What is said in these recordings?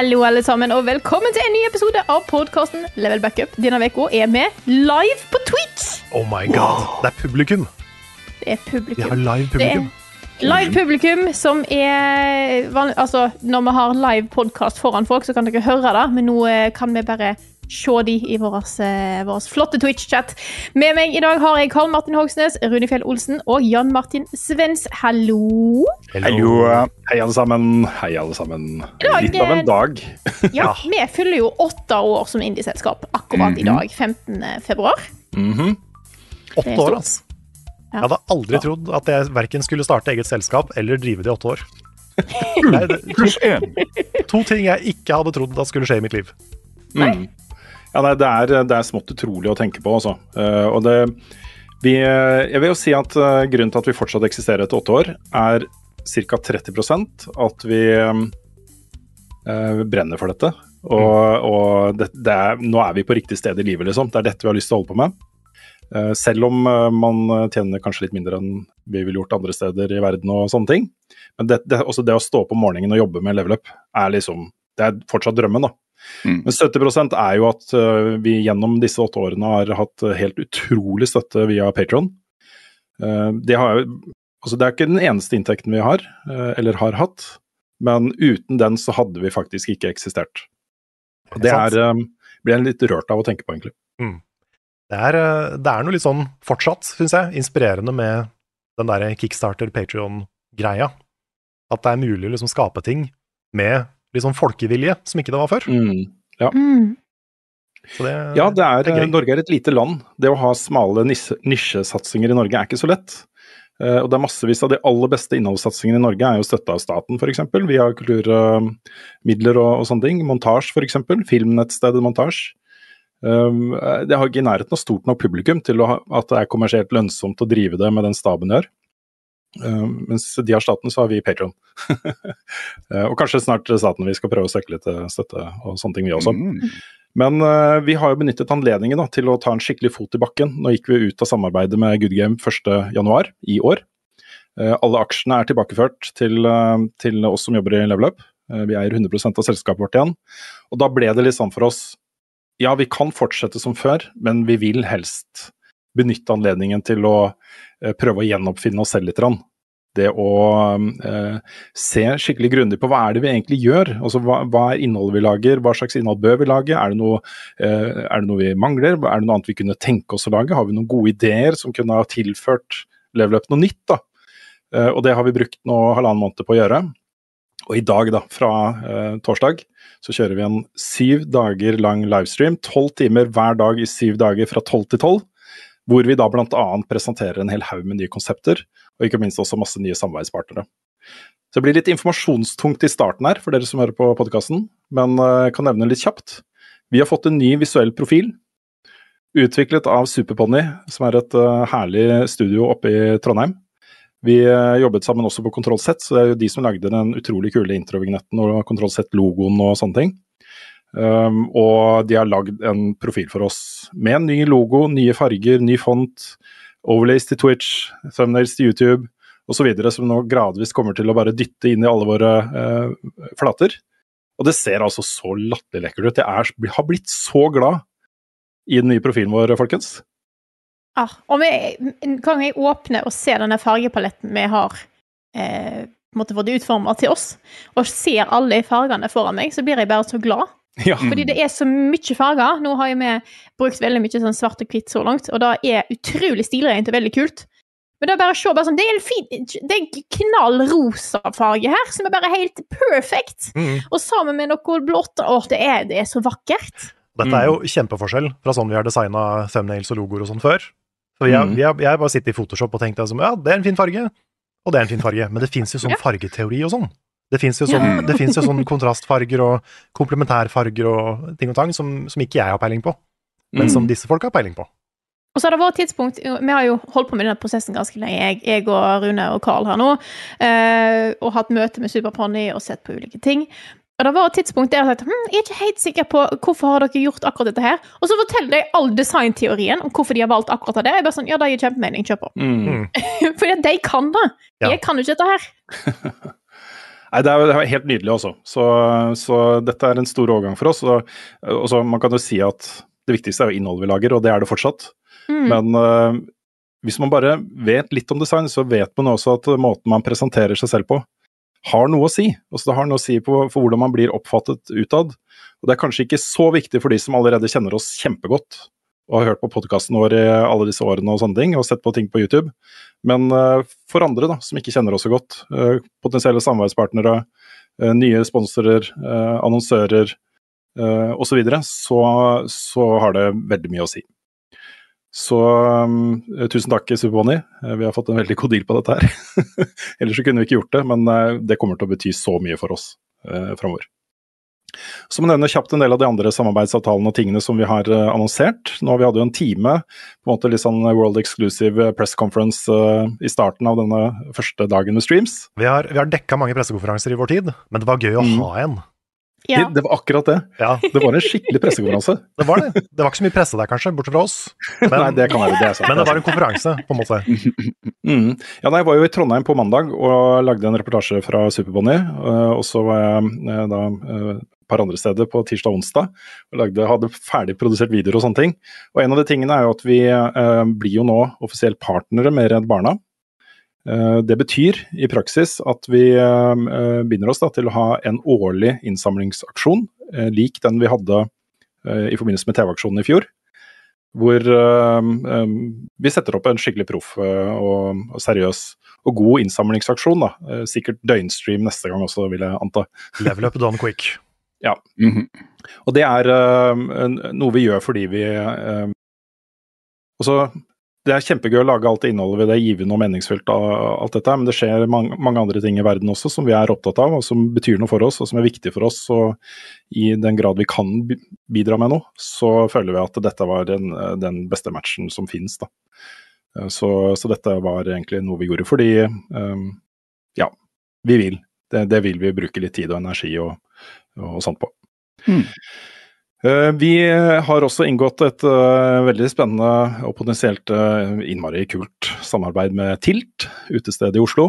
Hallo, alle sammen, og velkommen til en ny episode av podkasten Level Backup. Denne uka er vi live på Twitch. Oh my god. Det er publikum. Det er publikum. Vi har live publikum. live publikum som er Altså, når vi har live podkast foran folk, så kan dere høre det, men nå eh, kan vi bare se de i vår, eh, vår flotte Twitch-chat. Med meg i dag har jeg Karl Martin Hogsnes, Runefjell Olsen og Jan Martin Svens. Hallo! Hallo. Hei, alle sammen. Hei, alle sammen. dag, Litt av en dag. Ja, vi fyller jo åtte år som indieselskap akkurat i dag, 15. februar. Mm er Åtte år, altså. altså. Jeg hadde aldri trodd at jeg verken skulle starte eget selskap eller drive det i åtte år. Nei, det, én. to ting jeg ikke hadde trodd at skulle skje i mitt liv. Mm. Ja, nei, det, er, det er smått utrolig å tenke på, altså. Eh, og det vi, Jeg vil jo si at eh, grunnen til at vi fortsatt eksisterer etter åtte år, er ca. 30% at vi eh, brenner for dette. Og, og det, det er, nå er vi på riktig sted i livet, liksom. Det er dette vi har lyst til å holde på med. Eh, selv om man tjener kanskje litt mindre enn vi ville gjort andre steder i verden og sånne ting. Men det, det, også det å stå opp om morgenen og jobbe med level up er liksom Det er fortsatt drømmen, da. Men 70 er jo at eh, vi gjennom disse åtte årene har hatt eh, helt utrolig støtte via Patron. det, altså det er ikke den eneste inntekten vi har, eh, eller har hatt, men uten den så hadde vi faktisk ikke eksistert. Og det er, eh, blir jeg litt rørt av å tenke på, egentlig. Det er, eh, det er noe litt sånn fortsatt, syns jeg, inspirerende med den derre Kickstarter-Patrion-greia. At det er mulig å liksom skape ting med sånn folkevilje, som ikke det var før. Mm. Mm. Så det, Ja, det er, det er. Norge er et lite land. Det å ha smale nisse- nisjesatsinger i Norge er ikke så lett. Uh, og det er massevis av de aller beste innholdssatsingene i Norge er jo støtta av staten, f.eks. Via kulturmidler og, og sånne ting. Montasj, f.eks. Filmnettstedet Montasj. Um, eh, det har ikke i nærheten av stort nok publikum til å ha, at det er kommersielt lønnsomt å drive det med den staben de har. Um, mens de har staten, så har vi Patron. og kanskje snart staten vi skal prøve å søke litt eh, støtte og sånne ting, vi også. Men uh, vi har jo benyttet anledningen da, til å ta en skikkelig fot i bakken. Nå gikk vi ut av samarbeidet med Good Game 1.1 i år. Uh, alle aksjene er tilbakeført til, uh, til oss som jobber i Level Up. Eh, vi eier 100 av selskapet vårt igjen. Og da ble det litt sånn for oss Ja, vi kan fortsette som før, men vi vil helst benytte anledningen til å eh, prøve å gjenoppfinne oss selv litt. Det å eh, se skikkelig grundig på hva er det vi egentlig gjør. Altså hva, hva er innholdet vi lager, hva slags innhold bør vi lage, er det, noe, eh, er det noe vi mangler, er det noe annet vi kunne tenke oss å lage, har vi noen gode ideer som kunne ha tilført Level Up noe nytt? da? Eh, og det har vi brukt nå halvannen måned på å gjøre. Og i dag, da, fra eh, torsdag, så kjører vi en syv dager lang livestream. Tolv timer hver dag i syv dager fra tolv til tolv. Hvor vi da bl.a. presenterer en hel haug med nye konsepter, og ikke minst også masse nye samarbeidspartnere. Så det blir litt informasjonstungt i starten her, for dere som hører på podkasten, men eh, jeg kan nevne litt kjapt. Vi har fått en ny visuell profil, utviklet av Superponni, som er et eh, herlig studio oppe i Trondheim. Vi eh, jobbet sammen også på Kontroll Z, så det er jo de som lagde den utrolig kule introvignetten og Kontroll Z-logoen og sånne ting. Um, og de har lagd en profil for oss med en ny logo, nye farger, ny font, overlays til Twitch, thumbnails til YouTube osv., som nå gradvis kommer til å bare dytte inn i alle våre uh, flater. Og det ser altså så latterlig lekkert ut. Jeg er, har blitt så glad i den nye profilen vår, folkens. Ja, og med en kan jeg åpne og se denne fargepaletten vi har eh, måte fått utforma til oss, og ser alle fargene foran meg, så blir jeg bare så glad. Ja. Fordi det er så mye farger. Nå har vi brukt veldig mye sånn svart og hvitt så langt, og det er utrolig stilrent og veldig kult. Men det er bare å se bare sånn, det er en fin, det er knall rosa farge her, som er bare helt perfect. Mm. Og sammen med noe blått, åh, det er, det er så vakkert. Dette er jo kjempeforskjell fra sånn vi har designa thumbnails og logoer og sånn før. Så jeg, har, Mm. vi jeg har bare sittet i Photoshop og tenkt altså, ja, det er en fin farge, og det er en fin farge. Men det fins jo sånn fargeteori og sånn. Det fins jo sånn, jo sånn kontrastfarger og komplementærfarger og ting og tang som, som ikke jeg har peiling på, men Mm. som disse folka har peiling på. Og så har det vært tidspunkt Vi har jo holdt på med denne prosessen ganske lenge, jeg, jeg og Rune og Carl her nå. Eh, og hatt møte med Superponni og sett på ulike ting. Og det var et tidspunkt der jeg sa hm, jeg er ikke helt sikker på hvorfor har dere gjort akkurat dette her. Og så forteller de all designteorien om hvorfor de har valgt akkurat det. Jeg bare sånn, ja, det gir kjempemening, kjør på. Mm. Fordi de kan det. Ja. Jeg kan jo ikke dette her. Nei, det er, helt nydelig også. Så, så dette er en stor overgang for oss. Og, og så man kan jo si at det viktigste er jo innholdet vi lager, og det er det fortsatt. Mm. Men uh, hvis man bare vet litt om design, så vet man også at måten man presenterer seg selv på, har noe å si. Altså det har noe å si på, for hvordan man blir oppfattet utad. Og det er kanskje ikke så viktig for de som allerede kjenner oss kjempegodt og har hørt på podkasten vår i alle disse årene og sånne ting, og sett på ting på YouTube. Men øh, for andre da, som ikke kjenner oss så godt, øh, potensielle samarbeidspartnere, øh, nye sponsorer, annonsører osv., så, videre, så så har det veldig mye å si. Så tusen takk, Superbonny. Uh, vi har fått en veldig god deal på dette her. Ellers så kunne vi ikke gjort det, men det kommer til å bety så mye for oss uh, framover. Så må jeg nevne kjapt en del av de andre samarbeidsavtalene og tingene som vi har uh, annonsert. Nå Vi hadde jo en time, på en måte litt sånn World Exclusive Press Conference uh, i starten av denne første dagen med streams. Vi har, vi har dekka mange pressekonferanser i vår tid, men det var gøy å Mm. ha en. Ja. Det, det var akkurat det. Ja, Det var en skikkelig pressekonferanse. det var det. Det var ikke så mye presse der, kanskje, bortsett fra oss. Men, Nei, det kan være, det er sant. men det var en konferanse, på en måte. Mm. Ja, nei, jeg var jo i Trondheim på mandag og lagde en reportasje fra Superbonny. Uh, og så var jeg uh, da par andre steder på tirsdag og onsdag og lagde, hadde ferdig produsert videoer og sånne ting. Og en av de tingene er jo at vi eh, blir jo nå offisielt partnere med Redd Barna. Eh, Det betyr i praksis at vi øh, binder oss da, til å ha en årlig innsamlingsaksjon, øh, lik den vi hadde i forbindelse med TV-aksjonen i fjor hvor vi setter opp en skikkelig proff og, seriøs og god innsamlingsaksjon. da. Eh, Sikkert døgnstream neste gang også, vil jeg anta. Level up done quick. Og det er uh, noe vi gjør fordi vi øh, også, Det er kjempegøy å lage alt det innholdet ved det, givende og meningsfullt, av alt dette, men det skjer mange, mange andre ting i verden også som vi er opptatt av, og som betyr noe for oss, og som er viktig for oss. Og i den grad vi kan bidra med noe, så føler vi at dette var den, den beste matchen som finnes. Da. Eh, Så, så dette var egentlig noe vi gjorde fordi um, ja, vi vil. Det, det vil vi bruke litt tid og energi og, og sånt på. Mm. Vi har også inngått et eh, veldig spennende og potensielt eh, innmari kult samarbeid med Tilt, utested i Oslo,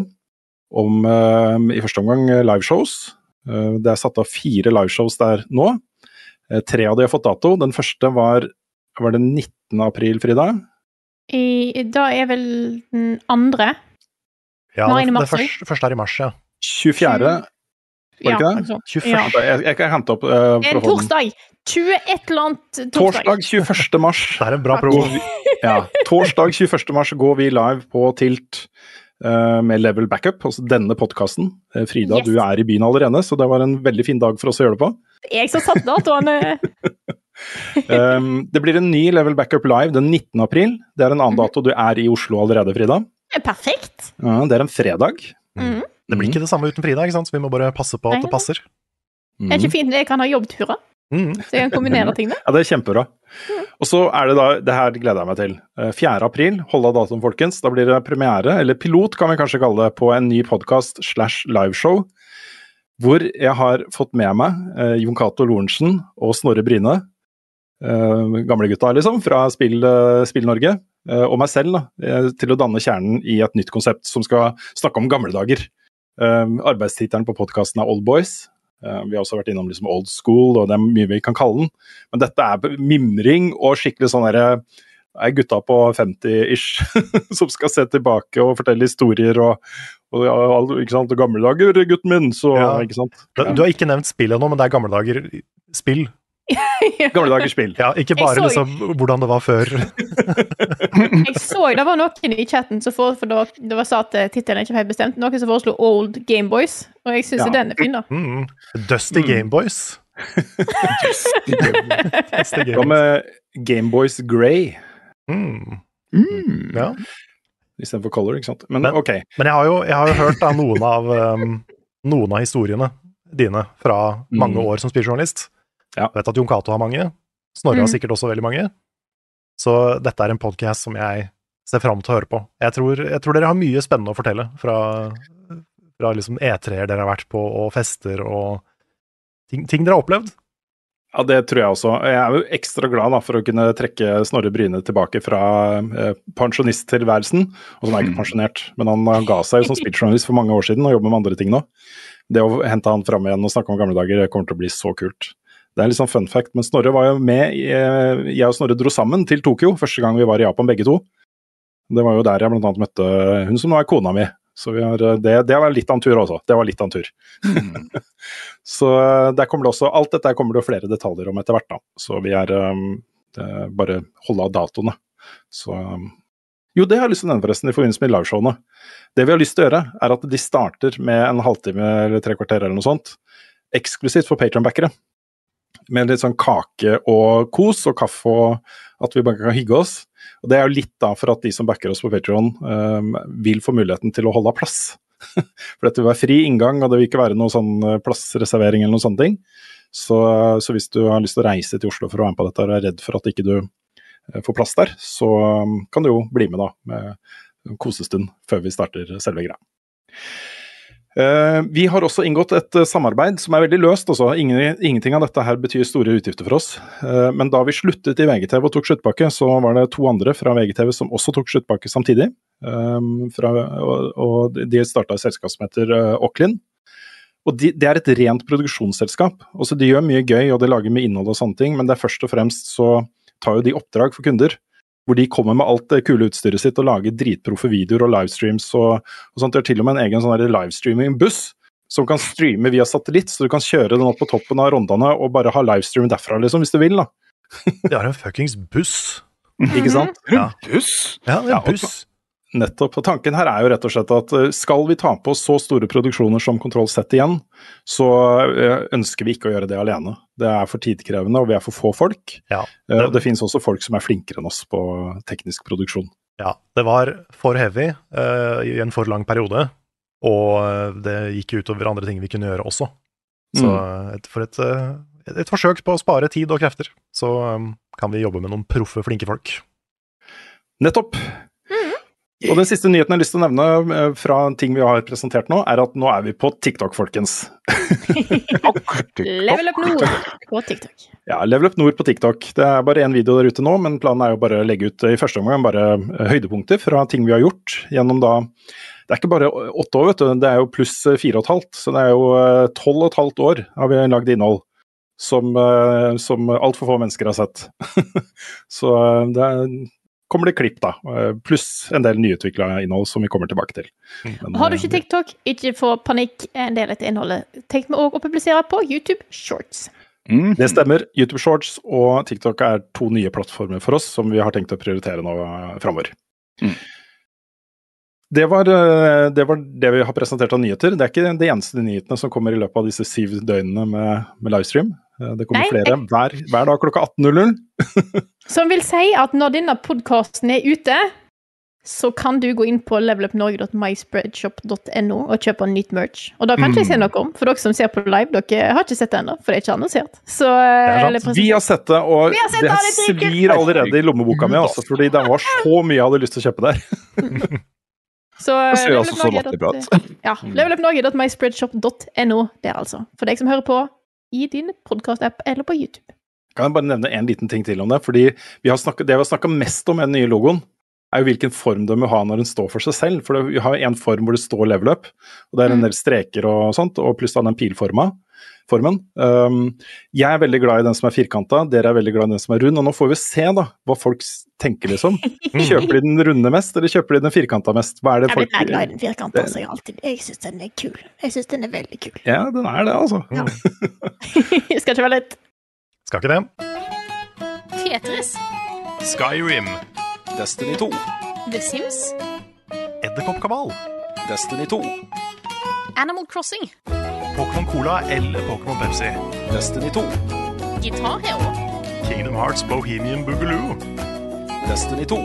om eh, i første omgang eh, liveshows. Eh, Det er satt av fire liveshows der nå. Eh, Tre av de har fått dato. Den første var, var det 19. april, Frida? I, da er vel den andre. Ja, er mars, første, første er i mars, ja. 24. Var det Ja, ikke det? noe 21. Ja. Jeg, jeg kan hente opp uh, En torsdag! 21 eller annet torsdag. Torsdag 21. mars. Det er en bra Takk. pro. ja, torsdag 21. mars går vi live på Tilt uh, med Level Backup, altså denne podkasten. Frida, Yes. du er i byen allerede, så det var en veldig fin dag for oss å gjøre det på. Jeg som satte datoene. Um, det blir en ny Level Backup live den 19. april. Det er en annen Mhm. dato. Du er i Oslo allerede, Frida. Perfekt. Ja, det er en fredag. Mm. Det blir ikke det samme uten Frida, ikke sant? så vi må bare passe på at det passer. Det er ikke fint jeg kan ha jobbturer, Mm. så jeg kan kombinere tingene. Ja, det er kjempebra. Og så er det da, det her gleder jeg meg til. Eh, 4. april, hold av datoen folkens. Da blir det premiere, eller pilot kan vi kanskje kalle det, på en ny podkast slash liveshow. Hvor jeg har fått med meg eh, Jon Cato Lorentzen og Snorre Bryne. Eh, Gamlegutta, liksom, fra Spill, eh, Spill Norge. Eh, og meg selv, da, eh, til å danne kjernen i et nytt konsept som skal snakke om gamle dager. Eh, arbeidstittelen på podkasten er Old Boys. Eh, Vi har også vært innom liksom old school, og det er mye vi kan kalle den. Men dette er mimring og skikkelig sånn derre er gutta på 50-ish som skal se tilbake og fortelle historier og, og ikke sant, gamle dager, gutten min, så Ja. Du, du har ikke nevnt spill ennå, men det er gamle dager spill Gamle dagers spill. Ja, ikke bare så- liksom hvordan det var før. Jeg så det var noen i chatten som for, for det var sa at eh, tittelen ikke helt bestemt. Noen som foreslo Old Gameboys, og jeg syns Ja. den er fin, da. Mm. Dusty Gameboys. Dusty Hva Gameboys. med Gameboys Grey Mm. Mm. Ja. istedenfor Color? ikke sant? Men, Men- ok. Men jeg har jo, jeg har jo hørt da noen av, um, noen av historiene dine fra mange Mm. år som spilljournalist. Ja. Jeg vet at Jon Cato har mange. Snorre har Mm. sikkert også veldig mange. Så dette er en podcast som jeg ser fram til å høre på. Jeg tror, jeg tror dere har mye spennende å fortelle fra, fra liksom E3-er dere har vært på, og fester og ting, ting dere har opplevd. Ja, det tror jeg også. Jeg er jo ekstra glad da, for å kunne trekke Snorre Bryne tilbake fra eh, pensjonisttilværelsen. Og som er ikke pensjonert, men han, han ga seg jo som spilljournalist for mange år siden og jobber med andre ting nå. Det å hente han fram igjen og snakke om gamle dager det kommer til å bli så kult. Det er litt sånn fun fact, men Snorre var jo med eh, Jeg og Snorre dro sammen til Tokyo første gang vi var i Japan begge to. Det var jo der jeg blant annet møtte hun som nå er kona mi. Så vi har, eh, det, det var litt av en tur også. Det var litt av en tur. Så eh, der kommer det også, alt dette kommer det flere detaljer om etter hvert, da. Så vi er det, bare holde av datoene. Så Jo, det har jeg lyst til å nevne forresten i forbindelse med liveshowene. Det vi har lyst til å gjøre, er at de starter med en halvtime eller tre kvarter eller noe sånt, eksklusivt for Patron-backere. Med litt sånn kake og kos og kaffe og at vi bare kan hygge oss. Og det er jo litt da for at de som backer oss på Patreon um, vil få muligheten til å holde av plass. For dette vil være fri inngang, og det vil ikke være noen sånn eh, plassreservering eller noen sånne ting. Så, så hvis du har lyst til å reise til Oslo for å være med på dette og er redd for at ikke du eh, får plass der, så um, kan du jo bli med da, med en kosestund før vi starter selve greia. Eh, vi har også inngått et eh, samarbeid som er veldig løst. Også. Ingen, ingenting av dette her betyr store utgifter for oss. Eh, men da vi sluttet i VGTV og tok sluttpakke, så var det to andre fra VGTV som også tok sluttpakke samtidig. Og, de starta et selskap som heter Aucklin. Og de, Det er et rent produksjonsselskap. Også de gjør mye gøy og de lager mye innhold og sånne ting, men det er først og fremst så tar jo de oppdrag for kunder. Hvor de kommer med alt det kule utstyret sitt og lager dritproffe videoer og livestreams og, og sånt. De har til og med en egen sånn livestreaming-buss som kan streame via satellitt, så du kan kjøre den opp på toppen av Rondane og bare ha livestream derfra, liksom, hvis du vil. da. De har en fuckings buss. Ikke sant? Ja. Buss? Ja, en buss. Nettopp. Og tanken her er jo rett og slett at eh, skal vi ta på så store produksjoner som Kontroll Z igjen, så eh, ønsker vi ikke å gjøre det alene. Det er for tidkrevende, og vi er for få folk. Ja, Eh, det- Og det finnes også folk som er flinkere enn oss på teknisk produksjon. Ja, det var for heavy uh, i en for lang periode, og det gikk utover andre ting vi kunne gjøre også. Så Mm. et, for et, et, et forsøk på å spare tid og krefter, så um, kan vi jobbe med noen proffe, flinke folk. Nettopp. Og den siste nyheten jeg har lyst til å nevne eh, fra ting vi har presentert nå, er at nå er vi på TikTok, folkens. Level up nord på TikTok. Ja, Level Up Nord på TikTok. Det er bare én video der ute nå, men planen er jo bare å legge ut i første omgang bare eh, høydepunkter fra ting vi har gjort gjennom da Det er ikke bare åtte år, vet du, det er jo pluss eh, fire og et halvt. Så det er jo tolv og et halvt år har vi lagd innhold som, som altfor få mennesker har sett. så det er, kommer det klipp, da. eh, Pluss en del nyutvikla innhold som vi kommer tilbake til. Men, Har du eh, ikke TikTok, ikke få panikk. En del av dette innholdet tenker vi òg å publisere på YouTube Shorts. Mm. Det stemmer. YouTube Shorts og TikTok er to nye plattformer for oss som vi har tenkt å prioritere nå eh, framover. Mm. Det, var, eh, det var det vi har presentert av nyheter. Det er ikke de eneste nyhetene som kommer i løpet av disse syv døgnene med, med livestream. Eh, Det kommer Nei, flere hver, hver dag klokka 18.00. Som vil si at når denne podkasten er ute, så kan du gå inn på levelupnorge.myspreadshop.no og kjøpe nytt merch. Og da kan ikke jeg si noe om, for dere som ser på live, dere har ikke sett det ennå, for det er ikke annonsert. Så, det er. Vi har sett det, og sett det det, det er svir allerede i lommeboka mi, altså, fordi det var så mye jeg hadde lyst til å kjøpe der. Så levelupnorge.myspreadshop.no, det, level altså Ja, levelupnorge.myspreadsshop.no der, altså. For deg som hører på i din podkast-app eller på YouTube. Kan jeg bare nevne en liten ting til om det? fordi vi har snakket, Det vi har snakka mest om med den nye logoen, er jo hvilken form du må ha når den står for seg selv. For vi har en form hvor det står level up, og det er en Mm. del streker og sånt, og pluss den pilforma. Formen. Um, jeg er veldig glad i den som er firkanta, dere er veldig glad i den som er rund. Og nå får vi se da, hva folk tenker, liksom. Kjøper de den runde mest, eller kjøper de den firkanta mest? Hva er det Jeg folk blir mer glad i den firkanta, så jeg alltid Jeg syns den er kul. Jeg syns den er veldig kul. Ja, den er det, altså. Skal ikke være litt Skal ikke det. Tetris. Skyrim. Destiny 2. The Sims. Edderkoppkabal. Destiny 2. Animal Crossing. Pokémon Cola eller Pokémon Pepsi. Destiny 2. Guitar Hero. Kingdom Hearts Bohemian Boogaloo. Destiny 2.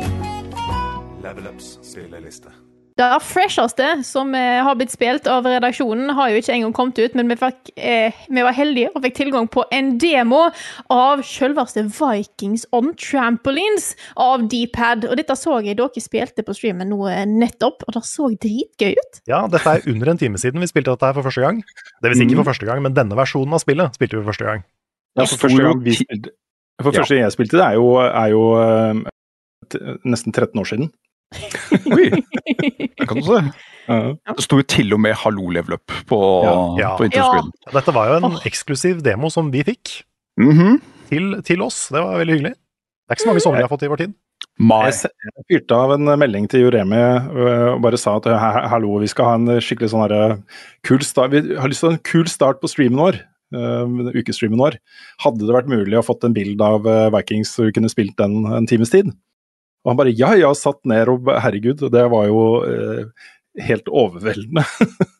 Level Ups spilleliste. Det fresheste som eh, har blitt spilt av redaksjonen, har jo ikke engang kommet ut, men vi, fikk, eh, vi var heldige og fikk tilgang på en demo av selveste Vikings on Trampolines av Dpad. Og dette så jeg dere spilte på streamen nå eh, nettopp, og det så dritgøy ut. Ja, dette er under en time siden vi spilte dette her for første gang. Det vil si ikke for første gang, men denne versjonen av spillet spilte vi for første gang. Ja, for første gang vi spilte For første gang jeg spilte det, er jo, er jo eh, t- nesten 13 år siden. Oi, det kan du se. Det sto jo til og med 'hallo level up' på, Ja. på interscreen. Dette var jo en eksklusiv demo som vi fikk Mhm. til, til oss. Det var veldig hyggelig. Det er ikke så mange sånne vi har fått i vår tid. Mai. Jeg fyrte av en melding til Juremi øh, og bare sa at «He- he- hallo, vi skal ha en skikkelig sånn herre kul start Vi har lyst til en kul start på streamen vår. ukestreamen vår. Hadde det vært mulig å fått en bild av Vikings så vi kunne spilt den en times tid? Og han bare ja, ja, satt ned og herregud, det var jo eh, helt overveldende.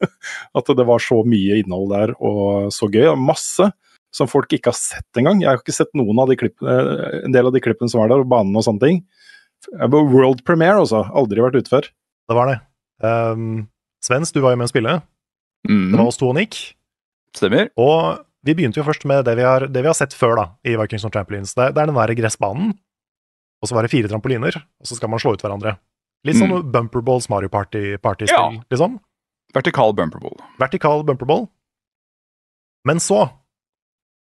At det var så mye innhold der og så gøy. og Masse som folk ikke har sett engang. Jeg har ikke sett noen av de klippene, en del av de klippene som var der, og banene og sånne ting. Jeg var World premiere, altså. Aldri vært ute før. Det var det. Um, Svens, du var jo med å spille. Mm. Det var oss to og Nick. Stemmer. Og vi begynte jo først med det vi har, det vi har sett før da, i Vikings on Trampolines. Det, det er den der gressbanen, og så var det fire trampoliner, og så skal man slå ut hverandre. Litt sånn Bumperballs Mario Party- Party-spill, Ja. liksom. Vertikal bumperball. Vertikal bumperball. Men så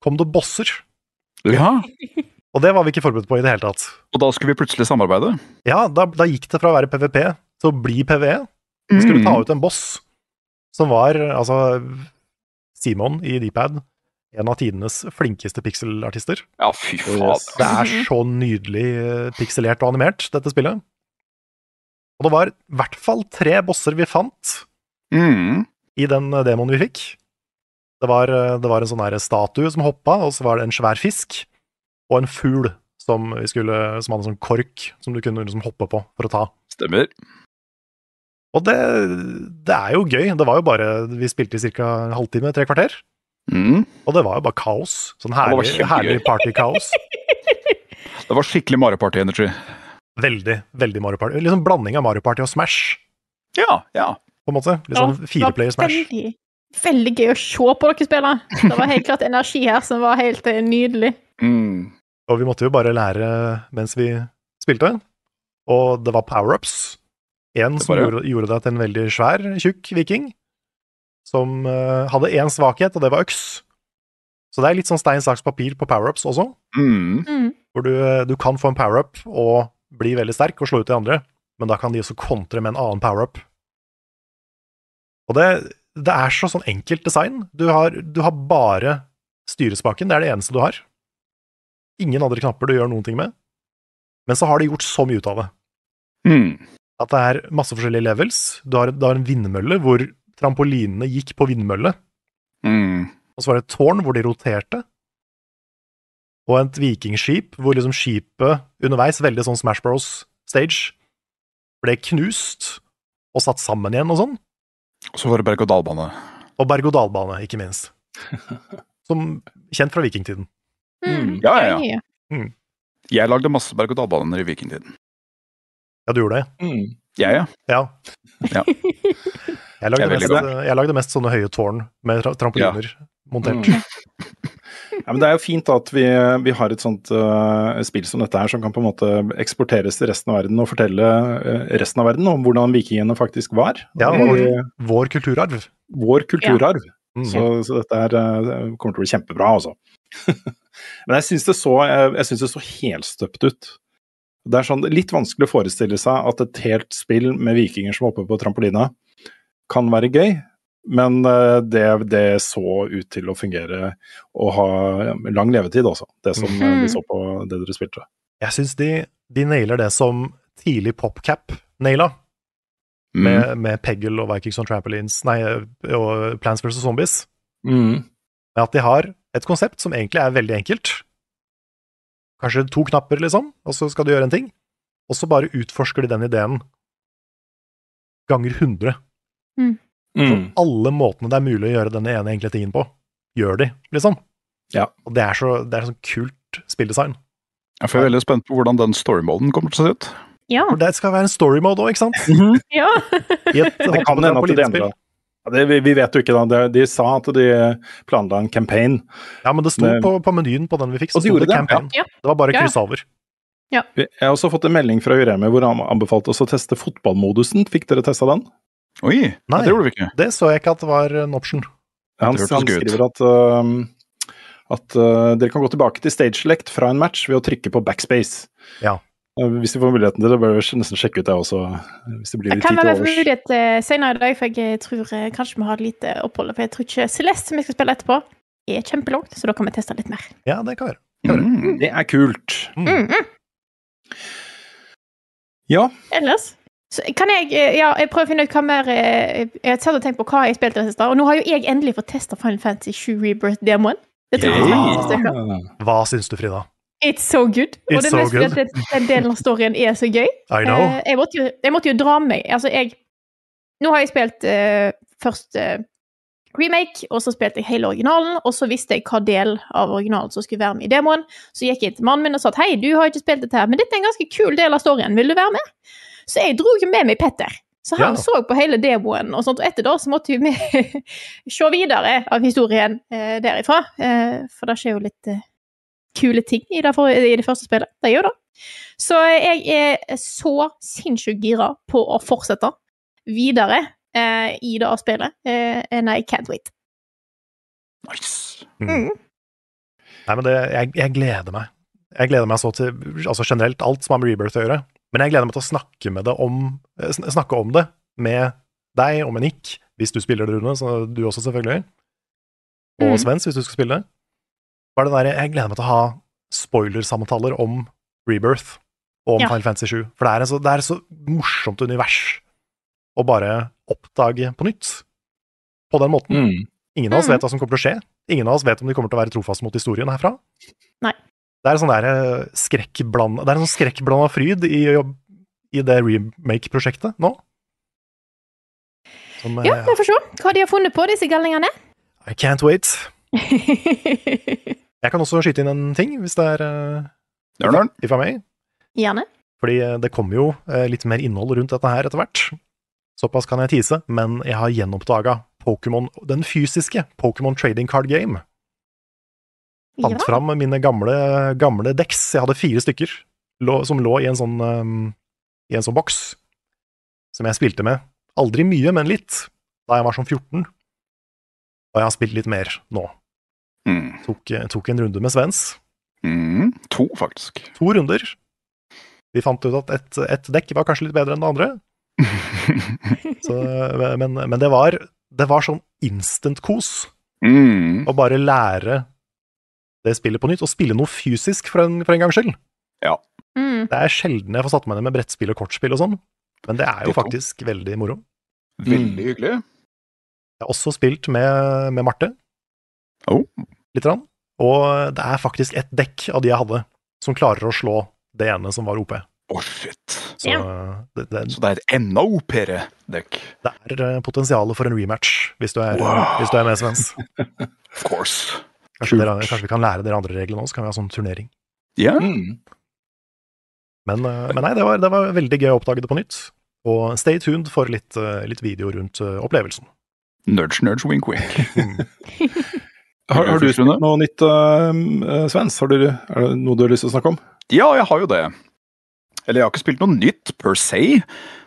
kom det bosser, Ja, og det var vi ikke forberedt på i det hele tatt. og da skulle vi plutselig samarbeide. Ja, da, da gikk det fra å være PVP til å bli PVE. Vi skulle mm. ta ut en boss som var, altså Simon i Dpad, en av tidenes flinkeste pixelartister. Ja, fy faen. Det er så nydelig eh, pikselert og animert, dette spillet. Og det var i hvert fall tre bosser vi fant mm. i den eh, demoen vi fikk. Det var, eh, det var en sånn her statue som hoppa, og så var det en svær fisk, og en fugl som, skulle, som hadde en sånn kork som du kunne liksom hoppe på for å ta. Stemmer. Og det, det er jo gøy. Det var jo bare Vi spilte i ca. en halvtime, tre kvarter. Mhm. Og det var jo bare kaos. Sånn herlig, herlig party-kaos. Det var skikkelig Mario Party Energy. Veldig, veldig Mario Party. Liksom blanding av Mario Party og Smash, Ja, ja. på en måte. Litt sånn fireplayer Smash. Veldig, veldig gøy å se på dere spille. Det var helt klart energi her som var helt eh, nydelig. Mm. Og vi måtte jo bare lære mens vi spilte. Og det var power-ups. En som bare... det. gjorde, gjorde deg til en veldig svær, tjukk viking. Som eh, hadde én svakhet, og det var øks. Så det er litt sånn stein, saks, papir på power-ups også. Mm. Mm. Hvor du, eh, du kan få en power-up og bli veldig sterk og slå ut de andre, men da kan de også kontre med en annen power-up. Og det, det er så sånn enkelt design. Du har, du har bare styrespaken, det er det eneste du har. Ingen andre knapper du gjør noen ting med. Men så har de gjort så mye ut av det. Mm. At det er masse forskjellige levels. Du har, du har en vindmølle hvor trampolinene gikk på vindmølle. Mm. Og så var det et tårn hvor de roterte. Og et vikingskip hvor liksom skipet underveis, veldig sånn Smash Bros. stage, ble knust og satt sammen igjen og sånn. Og så var det berg-og-dal-bane. Og berg-og-dal-bane, ikke minst. Som kjent fra vikingtiden. Mm. Ja, ja, ja. Mm. Jeg lagde masse berg-og-dal-baner i vikingtiden. Ja, du gjorde det? Mm. Jeg, ja. Ja. Ja. Jeg lagde, Jeg mest, jeg lagde mest sånne høye tårn med tra trampoliner montert. Mm. Ja, men Det er jo fint at vi, vi har et sånt uh, spill som dette her, som kan på en måte eksporteres til resten av verden og fortelle uh, resten av verden om hvordan vikingene faktisk var. Ja, Og vår, vår kulturarv. vår kulturarv. Mm. Så, så dette her uh, kommer til å bli kjempebra, altså. Men jeg syns det, så, jeg synes det så helstøpt ut. Det er sånn litt vanskelig å forestille seg at et helt spill med vikinger som hopper på trampolina, kan være gøy. Men øh, det, det så ut til å fungere og ha lang levetid, også. Det som mm. vi så på det dere spilte. Jeg syns de, de nailer det som tidlig PopCap naila. Mm. med, med Peggle og Vikings on Trampolines Nei, og Plans vs. Zombies. Mm. Med at de har et konsept som egentlig er veldig enkelt, kanskje to knapper, liksom, og så skal du gjøre en ting. Og så bare utforsker de den ideen ganger 100. Mm. Alle måtene det er mulig å gjøre denne ene enkle tingen på, gjør de, liksom. Ja. Og det er så, det er sånn kult spilldesign. Jeg er veldig spent på hvordan den storymoden kommer til å se ut. Ja. For det skal være en story mode òg, ikke sant? ja. I et Det kan hende at det endrer det, vi, vi vet jo ikke, da. De, de sa at de planla en campaign. Ja, men det sto Men- på, på menyen på den vi fikk, så sto det det, campaign. ja. Det var bare å kryss over. Ja. Jeg har også fått en melding fra Uremi hvor han anbefalte oss å teste fotballmodusen. Fikk dere testa den? Oi, Nei. det gjorde vi ikke. Det så jeg ikke at det var en option. Han, han skriver at, uh, at uh, dere kan gå tilbake til stage select fra en match ved å trykke på backspace. Ja. Hvis de får muligheten til det, bør du nesten sjekke ut det også. Hvis det blir litt jeg kan være med mulighet eh, senere i dag, for jeg tror eh, kanskje vi har et lite opphold. For jeg tror ikke Celeste, som vi skal spille etterpå, er kjempelangt, så da kan vi teste litt mer. Ja, det kan være. Mm. Det er kult. Mm, mm. Ja, Ellers så kan jeg eh, ja, jeg prøver å finne ut hva mer eh, Jeg satt og tenkte på hva jeg spilte i det siste, og nå har jo jeg endelig fått testa Final Fantasy 7 Rebirth-demoen. Stykker. Hva syns du, Frida? It's so good. Og det so mest fordi good. at den, delen av storyen er så gøy. I know. Uh, jeg, måtte jo, jeg måtte jo dra meg Altså, jeg Nå har jeg spilt uh, først uh, remake, og så spilte jeg hele originalen, og så visste jeg hva del av originalen som skulle være med i demoen. Så gikk jeg til mannen min og sa at hei, du har ikke spilt dette her, men dette er en ganske kul del av storyen, vil du være med? Så jeg dro jo med meg Petter. Så han Ja. så på hele demoen, og sånt, og etter da så måtte vi se videre av historien eh, derifra. Eh, for det skjer jo litt eh, kule ting i det, for, i det første spillet. Det gjør det. Så jeg er så sinnssykt gira på å fortsette videre eh, i det spillet. Eh, and I can't wait. Nice. Mm. Nei, men det, jeg, jeg gleder meg. Jeg gleder meg så til altså generelt alt som har med Rebirth å gjøre. Men jeg gleder meg til å snakke, med det om, eh, snakke om det med deg og med Nick, hvis du spiller det, Rune. Så du også, selvfølgelig. Og Mm. Svens, hvis du skal spille. Bare det der, jeg gleder meg til å ha spoilersamtaler om Rebirth og om Ja. Final Fantasy 7. For det er, så, det er et så morsomt univers å bare oppdage på nytt. På den måten. Mm. Ingen av oss Mhm. vet hva som kommer til å skje. Ingen av oss vet om de kommer til å være trofast mot historien herfra. Nei. Det er sånn der eh, Det er en sånn skrekkblanda fryd i, i det remake-prosjektet nå. Som, eh, Ja, vi får se hva de har funnet på, disse galningene. I can't wait. Jeg kan også skyte inn en ting, hvis det er uh, if ifra meg. Gjerne. Fordi eh, det kommer jo eh, litt mer innhold rundt dette her etter hvert. Såpass kan jeg tise, men jeg har gjenoppdaga Pokémon, den fysiske Pokémon Trading Card Game. Fant Ja. fram mine gamle, gamle decks. Jeg hadde fire stykker lå, som lå i en sånn um, i en sånn boks. Som jeg spilte med. Aldri mye, men litt. Da jeg var sånn 14. Og jeg har spilt litt mer nå. Mm. Tok, tok en runde med Svens. Mm. To, faktisk. To runder. Vi fant ut at et, et dekk var kanskje litt bedre enn det andre. Så, men, men det var, det var sånn instant-kos mm. å bare lære det spillet på nytt, og spille noe fysisk for en, for en gangs skyld. Mm. Det er sjelden jeg får satt meg ned med brettspill og kortspill og sånn, men det er jo faktisk veldig moro. Veldig hyggelig. Jeg har også spilt med, med Marte, Oh. Litt, grann, og det er faktisk et dekk av de jeg hadde, som klarer å slå det ene som var OP. Oh, shit. Så det, det, Så det er et enda OP-ere dekk. det er eh, potensialet for en rematch, hvis du er, Wow. hvis du er med, Svens. Of course. Kanskje, dere, kanskje vi kan lære dere andre reglene også, så kan vi ha sånn turnering. Ja. Mm. Men, eh, men nei, det var, det var veldig gøy å oppdage det på nytt. Og stay tuned for litt, eh, litt video rundt opplevelsen. Nudge, nudge, wink, wink. Har, har du spilt noe nytt, uh, Svens? Har du, er det noe du har lyst til å snakke om? Ja, jeg har jo det. Eller jeg har ikke spilt noe nytt per se,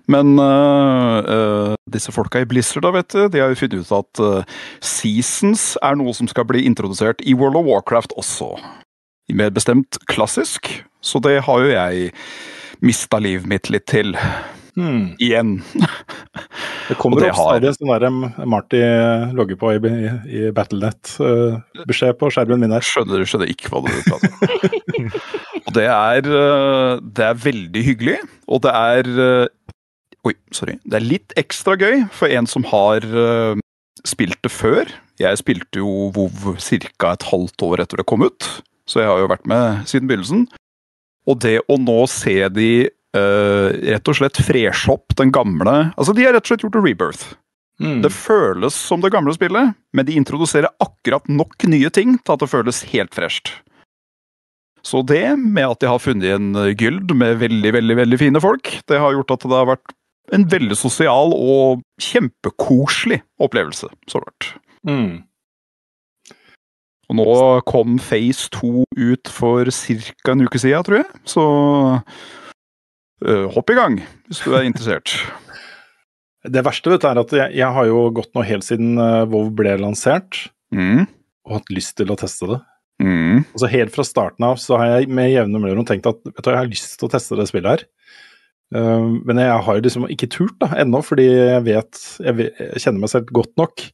men uh, uh, disse folka i Blizzard da, vet du, de har jo funnet ut at uh, seasons er noe som skal bli introdusert i World of Warcraft også. Mer bestemt klassisk, så det har jo jeg mista livet mitt litt til. Hmm. Igjen. Det kommer det opp stadig en sånn der um, Marty logger på i, i, i Battlenet-beskjed på skjermen min her. Skjønner, skjønner ikke hva du prater om. og det er, øh, det er veldig hyggelig, og det er Oi, sorry. Det er litt ekstra gøy for en som har uh, spilt det før. Jeg spilte jo WoW ca. et halvt år etter det kom ut. så jeg har jo vært med siden begynnelsen. Og det å nå se de eh, rett og slett freshe opp den gamle Altså, de har rett og slett gjort en rebirth. Mm. Det føles som det gamle spillet, men de introduserer akkurat nok nye ting til at det føles helt fresht. Så det, med at de har funnet en gyld med veldig, veldig veldig fine folk, det har gjort at det har vært en veldig sosial og kjempekoselig opplevelse så langt. Mm. Og nå kom Phase 2 ut for ca. en uke siden, tror jeg. Så hopp i gang, hvis du er interessert. Det verste vet du, er at jeg, jeg har jo gått nå helt siden WoW ble lansert, Mm, og hatt lyst til å teste det. mm, Altså Helt fra starten av så har jeg med jevne mellomrom tenkt at vet du, jeg har lyst til å teste det spillet her. Uh, men jeg har liksom ikke turt da, ennå, fordi jeg vet jeg, vet jeg kjenner meg selv godt nok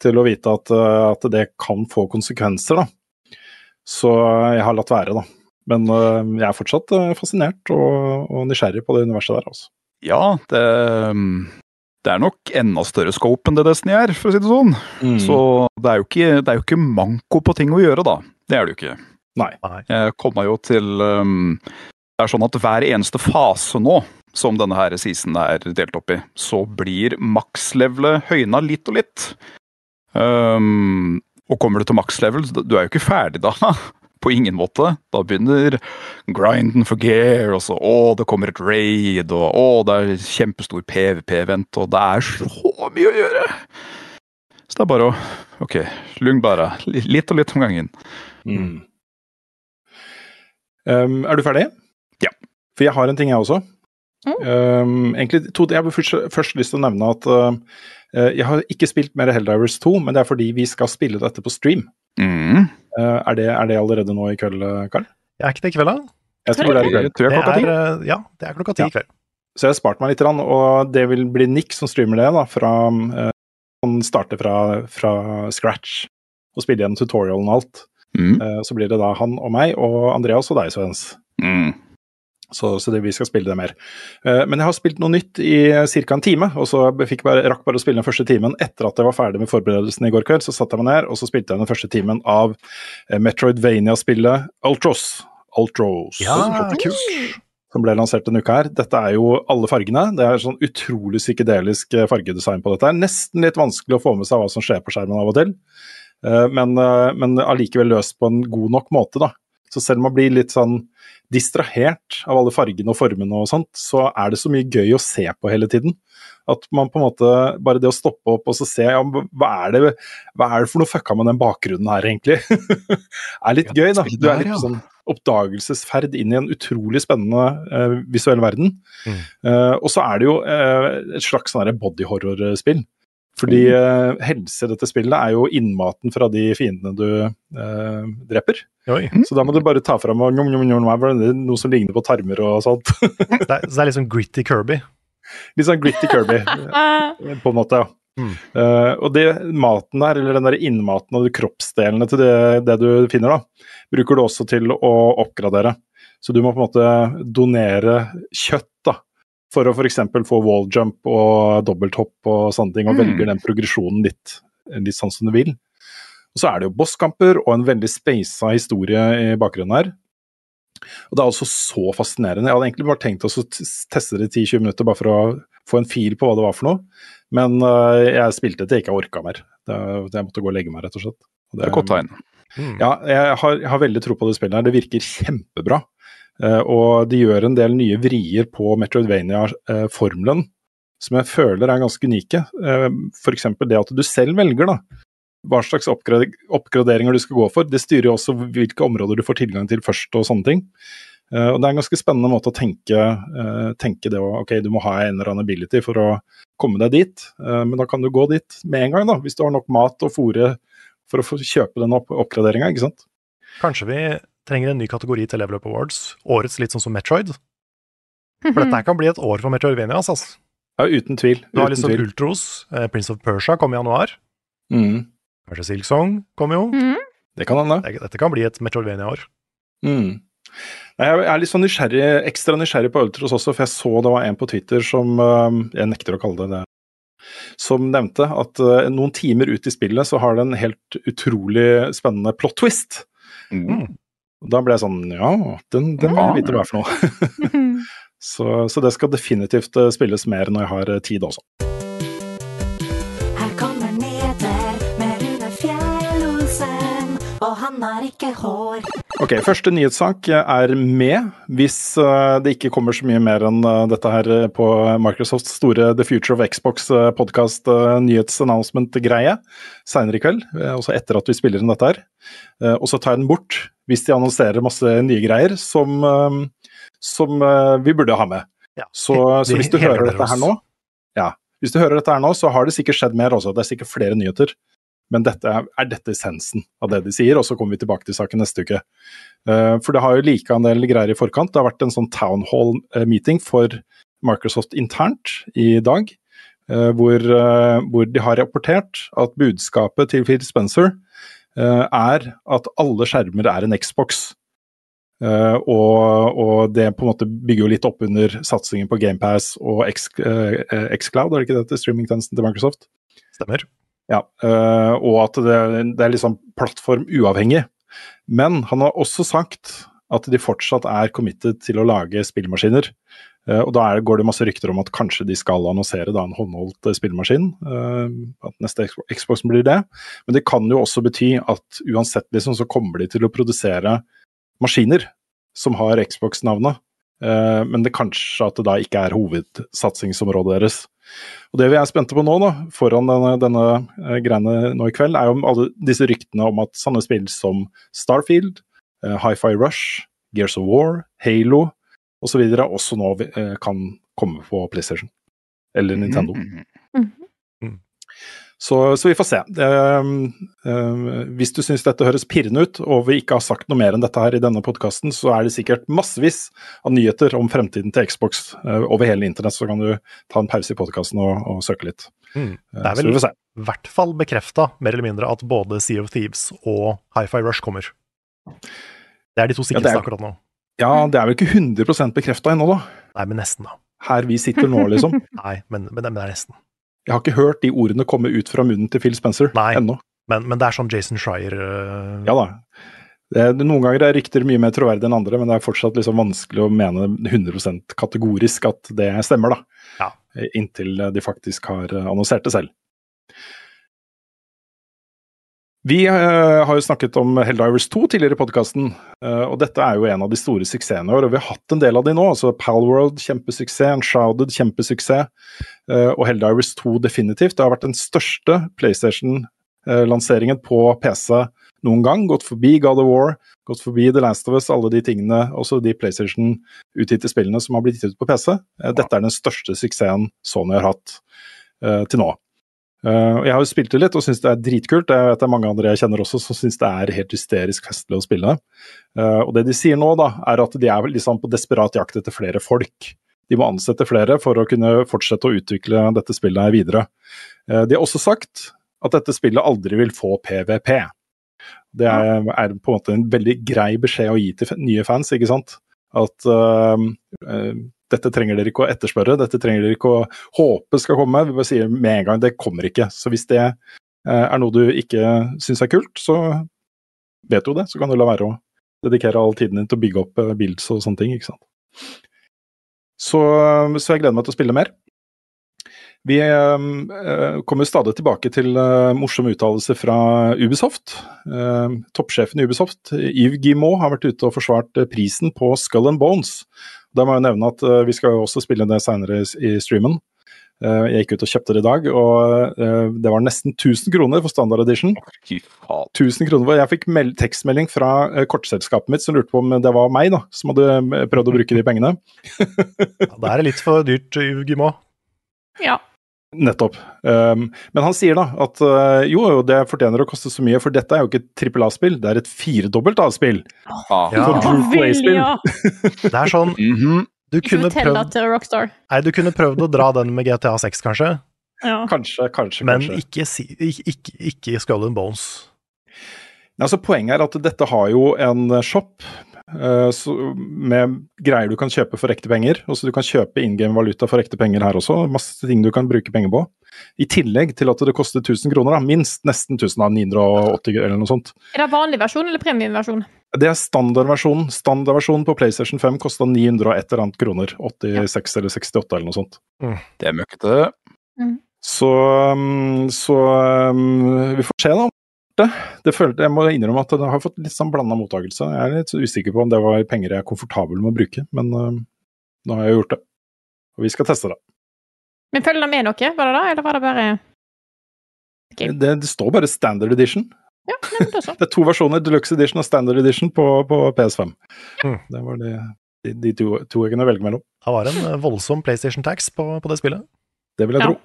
til å vite at, at det kan få konsekvenser. da. Så jeg har latt være, da. Men uh, jeg er fortsatt uh, fascinert og, og nysgjerrig på det universet der. altså. Ja, det, mm, det er nok enda større scope enn det Destiny er, for å si det sånn. Så det er, jo ikke, det er jo ikke manko på ting å gjøre, da. Det er det jo ikke. Nei. Nei. Jeg kommer jo til um, Det er sånn at hver eneste fase nå, som denne her seasonen er delt opp i, så blir makslevelet høyna litt og litt. Um, og kommer du til makslevel, du er jo ikke ferdig da. På ingen måte. Da begynner grinden for gear, og så å, det kommer et raid, og å, det er kjempestor PVP-event, og det er så mye å gjøre! Så det er bare å Ok, lugn bare. Litt og litt om gangen. Mm. Um, er du ferdig? Ja. For jeg har en ting, jeg også. Um, egentlig to, Jeg har først, først lyst til å nevne at uh, jeg har ikke spilt mer Helldivers 2, men det er fordi vi skal spille dette på stream. Mm. Uh, er, det, er det allerede nå i kveld, Karl? Jeg er ikke det i kveld, da. Jeg tror det er i kveld. Det tror jeg Det klokka ti. er, eh, ja, det er klokka ti Ja. i kveld. Så jeg har spart meg litt, og det vil bli Nick som streamer det. da, fra, uh, Han starter fra, fra scratch og spiller gjennom tutorialen og alt. Mm. Uh, så blir det da han og meg og Andreas og deg, Svens. Mm. Så, så det, vi skal spille det mer. Eh, men jeg har spilt noe nytt i ca. en time, og så bare, rakk bare å spille den første timen etter at jeg var ferdig med forberedelsene i går kveld. Så satte jeg meg ned, og så spilte jeg den første timen av eh, Metroidvania-spillet Ultros. Ultros. Ja, kult. Som ble lansert denne uka her. Dette er jo alle fargene. Det er sånn utrolig psykedelisk eh, fargedesign på dette. her. Nesten litt vanskelig å få med seg hva som skjer på skjermen av og til, Eh, men, eh, men allikevel løst på en god nok måte, da. Så selv om man blir litt sånn distrahert av alle fargene og formene og sånt, så er det så mye gøy å se på hele tiden. At man på en måte, bare det å stoppe opp og så se ja, hva, er det, hva er det for noe fucka med den bakgrunnen her, egentlig? er litt gøy, da. Du er litt sånn oppdagelsesferd inn i en utrolig spennende uh, visuell verden. Mm. Uh, og så er det jo uh, et slags sånn body horror-spill. Fordi eh, helse i dette spillet er jo innmaten fra de fiendene du eh, dreper. Oi. Så da må du bare ta fram og njom, njom, njom, hva er det? noe som ligner på tarmer og sånt. Det er, så det er litt sånn gritty Kirby. Litt sånn gritty Kirby, på en måte. ja. Mm. Uh, og det maten der, eller den der innmaten og de kroppsdelene til det, det du finner, da, bruker du også til å oppgradere. Så du må på en måte donere kjøtt, da. For å f.eks. få walljump og dobbelthopp og sånne ting, og Mm. velger den progresjonen litt, litt sånn som du vil. Og så er det jo bosskamper og en veldig speisa historie i bakgrunnen her. Og det er altså så fascinerende. Jeg hadde egentlig bare tenkt å teste det i 10-20 minutter bare for å få en fil på hva det var for noe. Men uh, jeg spilte til jeg ikke orka mer. Det, jeg måtte gå og legge meg, rett og slett. Og Det er et godt tegn. Mm. Ja, jeg har, jeg har veldig tro på det spillet her. Det virker kjempebra. Eh, og de gjør en del nye vrier på Metroidvania-formelen som jeg føler er ganske unike. Uh, F.eks. det at du selv velger da, hva slags oppgraderinger du skal gå for. Det styrer jo også hvilke områder du får tilgang til først og sånne ting. Eh, og Det er en ganske spennende måte å tenke, eh, tenke det å ok, du må ha en eller annen ability for å komme deg dit, eh, men da kan du gå dit med en gang, da, hvis du har nok mat og fôre for å få kjøpe den opp oppgraderinga, ikke sant. Kanskje vi trenger en ny kategori til Level Up Awards. Årets litt sånn som Metroid. For Mhm. dette kan bli et år for Metroidvanias, Altså. Ja, uten tvil. Du har liksom tvil. Ultros, eh, Prince of Persia kom i januar. Mm, Kanskje Silksong kommer jo. Mm. det kan hende. Det- Dette kan bli et Metroidvania-år. Mm. Jeg er litt sånn nysgjerrig, ekstra nysgjerrig på Ultros også, for jeg så det var en på Twitter som øh, Jeg nekter å kalle det det. Som nevnte at øh, noen timer ut i spillet så har det en helt utrolig spennende plot twist. Mm. Da ble jeg sånn Ja, den, den vil jeg vite hva er for noe. så, så det skal definitivt eh, spilles mer når jeg har eh, tid også. Han er ikke hår. Ok, første nyhetssak er med, hvis eh, det ikke kommer så mye mer enn eh, dette her eh, på Microsofts store The Future of Xbox podkast nyhetsannouncement-greie seinere i kveld, eh, også etter at vi spiller inn dette her. Eh, Og så tar jeg den bort hvis de annonserer masse nye greier som, eh, som eh, vi burde ha med. Ja, Så, så hvis du hører dette her nå, ja, hvis du hører dette her nå, så har det sikkert skjedd mer også. Det er sikkert flere nyheter. Men dette er, dette essensen av det de sier, og så kommer vi tilbake til saken neste uke. Eh, for det har jo like en del greier i forkant. Det har vært en sånn town hall-meeting for Microsoft internt i dag, eh, hvor, eh, hvor de har rapportert at budskapet til Phil Spencer eh, er at alle skjermer er en Xbox. Uh, og, og det på en måte bygger jo litt opp under satsingen på GamePass og X, eh, eh, Xcloud, er det ikke det til streamingtjenesten til Microsoft? Stemmer. Ja, øh, og at det, det er liksom plattformuavhengig. Men han har også sagt at de fortsatt er committed til å lage spillmaskiner. Eh, og da er, går det masse rykter om at kanskje de skal annonsere da, en håndholdt eh, spillmaskin. eh, at neste Xbox blir det. Men det kan jo også bety at uansett liksom, så kommer de til å produsere maskiner som har Xbox-navnet. Eh, men det kanskje at det da ikke er hovedsatsingsområdet deres. Og Det vi er spente på nå, da, foran denne, denne eh, greiene nå i kveld, er jo alle disse ryktene om at sånne spill som Starfield, uh, Hi-Fi Rush, Gears of War, Halo osv. også nå kan komme på PlayStation. Eller Nintendo. Mhm. Så, så vi får se. Eh, eh, hvis du syns dette høres pirrende ut, og vi ikke har sagt noe mer enn dette her i denne podkasten, så er det sikkert massevis av nyheter om fremtiden til Xbox eh, over hele internett, så kan du ta en pause i podkasten og, og søke litt. Mm. Eh, Det er vel i hvert fall bekrefta, mer eller mindre, at både Sea of Thieves og Hi-Fi Rush kommer. Det er de to Ja, sikreste er- akkurat nå. Ja, det er vel ikke 100 bekrefta ennå, da. Nei, men nesten, da. Her vi sitter nå, liksom. Nei, men, men, men det er nesten. Jeg har ikke hørt de ordene komme ut fra munnen til Phil Spencer Nei. ennå. Men, men det er sånn Jason Shire uh... Ja da. Det, noen ganger er rykter mye mer troverdige enn andre, men det er fortsatt liksom vanskelig å mene 100% kategorisk at det stemmer, da. Ja. Inntil de faktisk har eh, annonsert det selv. Vi eh, har jo snakket om Helldivers 2 tidligere i podkasten, og dette er jo en av de store suksessene i år. Og vi har hatt en del av de nå. altså Palworld, kjempesuksess. Unshrouded, kjempesuksess. eh, og Helldivers 2 definitivt. Det har vært den største PlayStation-lanseringen på PC noen gang. Gått forbi God of War, gått forbi The Last of Us, alle de tingene, også de PlayStation-utgitte spillene som har blitt gitt ut på PC. Eh, Dette er den største suksessen Sony har hatt eh, til nå. Og jeg har jo spilt det litt og syns det er dritkult. Jeg vet det er mange andre jeg kjenner også som syns det er helt hysterisk festlig å spille. Uh, og det de sier nå, da, er at de er liksom på desperat jakt etter flere folk. De må ansette flere for å kunne fortsette å utvikle dette spillet her videre. Uh, de har også sagt at dette spillet aldri vil få PVP. Det er, er på en måte en veldig grei beskjed å gi til nye fans, ikke sant. At dette trenger dere ikke å etterspørre, dette trenger dere ikke å håpe skal komme. Vi bare sier med en gang det kommer ikke. Så hvis det eh, er noe du ikke syns er kult, så vet du det. Så kan du la være å dedikere all tiden din til å bygge opp bilds builds og sånne ting. ikke sant? Så, så jeg gleder meg til å spille mer. Vi øh, kommer stadig tilbake til øh, morsomme uttalelser fra Ubisoft. Uh, toppsjefen i Ubisoft, Yves Guimot, har vært ute og forsvart eh, prisen på Skull and Bones. Da må jeg nevne at eh, vi skal jo også spille det seinere i streamen. Eh, jeg gikk ut og kjøpte det i dag, og eh, det var nesten 1000 kroner for standard edition. Fy faen. 1000 kroner. for- Jeg fikk meld tekstmelding fra kortselskapet mitt som lurte på om det var meg da, som hadde prøvd å bruke de pengene. Ja, det er litt for dyrt, Yves Guillemot. Ja. Nettopp. Um, men han sier da at uh, jo, jo, det fortjener å koste så mye, for dette er jo ikke et trippel A-spill, det er et firedobbelt A-spill. Ah. Ja. Vilja. Det er sånn Mhm. Du kunne prøvd. Nei, du kunne prøvd å dra den med GTA 6, kanskje, Ja. Kanskje, kanskje, men kanskje. ikke, ikke, ikke, ikke Skull and Bones. Nei, Altså, poenget er at dette har jo en shop eh, så, med greier du kan kjøpe for ekte penger. Også du kan kjøpe in game valuta for ekte penger her også. Masse ting du kan bruke penger på. I tillegg til at det koster 1000 kroner, da, minst nesten 1000, av 980 eller noe sånt. Er det vanlig versjon eller premiumversjon? Det er standardversjonen. Standardversjonen på PlayStation 5 kosta 900 og et eller annet kroner. 86 eller 68 eller noe sånt. Det er møkkete. Så, um, så um, vi får se, da. Det, det følte, jeg må innrømme at det har fått litt sånn blanda mottakelse. Jeg er litt usikker på om det var penger jeg er komfortabel med å bruke, men uh, nå har jeg gjort det. Og vi skal teste det. Men følger det med noe, var det da, eller var det bare okay. Det, det står bare standard edition. Ja, nei, så. Det er to versjoner, deluxe edition og standard edition på, på PS5. Mm. Det var de, de, de to, to jeg kunne velge mellom. Det var en eh, voldsom PlayStation Tax på, på det spillet. Det vil jeg Ja. tro.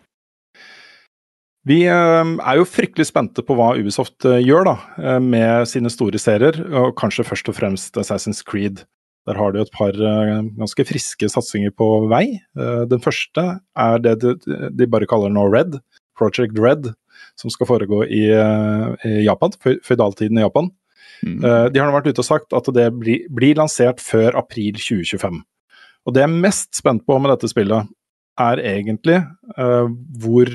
Vi eh, er jo fryktelig spente på hva Ubisoft eh, gjør da, eh, med sine store serier, og kanskje først og fremst Assassin's Creed. Der har de et par eh, ganske friske satsinger på vei. Den første er det de, bare kaller nå Red, Project Red, som skal foregå i, Japan, fø- føydaltiden i Japan. Mm. De har nå vært ute og sagt at det blir, blir lansert før april 2025. Og det jeg er mest spent på med dette spillet, er egentlig hvor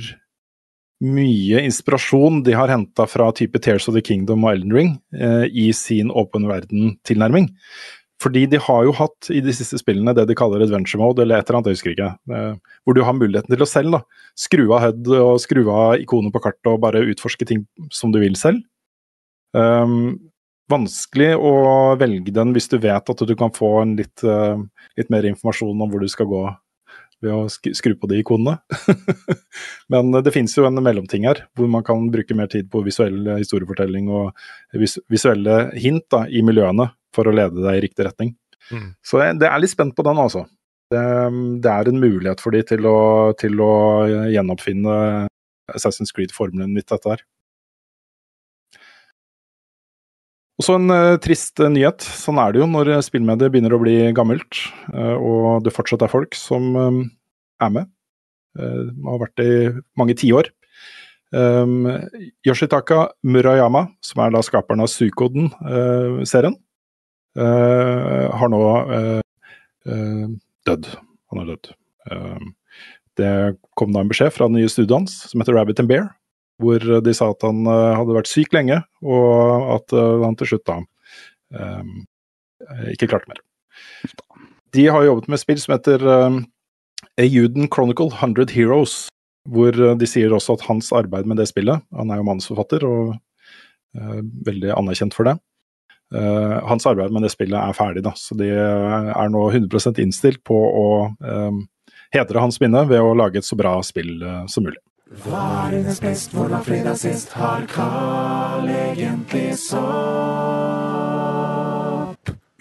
mye inspirasjon de har henta fra type Tears of the Kingdom og Elden Ring eh, i sin åpen verden-tilnærming. Fordi de har jo hatt i de siste spillene det de kaller adventure mode, eller et eller annet, jeg husker ikke. Eh, hvor du har muligheten til å selv da, skru av HUD og skru av ikoner på kartet og bare utforske ting som du vil selv. Um, vanskelig å velge den hvis du vet at du kan få litt, uh, litt mer informasjon om hvor du skal gå ved å skru på de ikonene. Men det finnes jo en mellomting her, hvor man kan bruke mer tid på visuell historiefortelling og vis visuelle hint da, i miljøene for å lede deg i riktig retning. Mm. Så jeg, det er litt spent på den, altså. Det, det er en mulighet for de til å, til å gjenoppfinne Assassin's Creed-formelen litt, dette her. Og så en uh, trist uh, nyhet. Sånn er det jo når eh, spillmediet begynner å bli gammelt, uh, og det fortsatt er folk som eh, er med. Har vært det i mange tiår. Um, Yoshitaka Murayama, som er da skaperen av Sukoden-serien, har nå dødd. Han har dødd. Um, det kom da en beskjed fra den nye studioet hans, som heter Rabbit and Bear, hvor de sa at han eh, hadde vært syk lenge, og at eh, han til slutt da um, ikke klarte mer. De har jobbet med spill som heter um, Ayuden Chronicle 100 Heroes, hvor de sier også at hans arbeid med det spillet Han er jo manusforfatter og uh, veldig anerkjent for det. Uh, hans arbeid med det spillet er ferdig, da, så de er nå 100% innstilt på å um, hedre hans minne ved å lage et så bra spill uh, som mulig. Var hennes best, hvordan fredag sist har Carl egentlig sopp?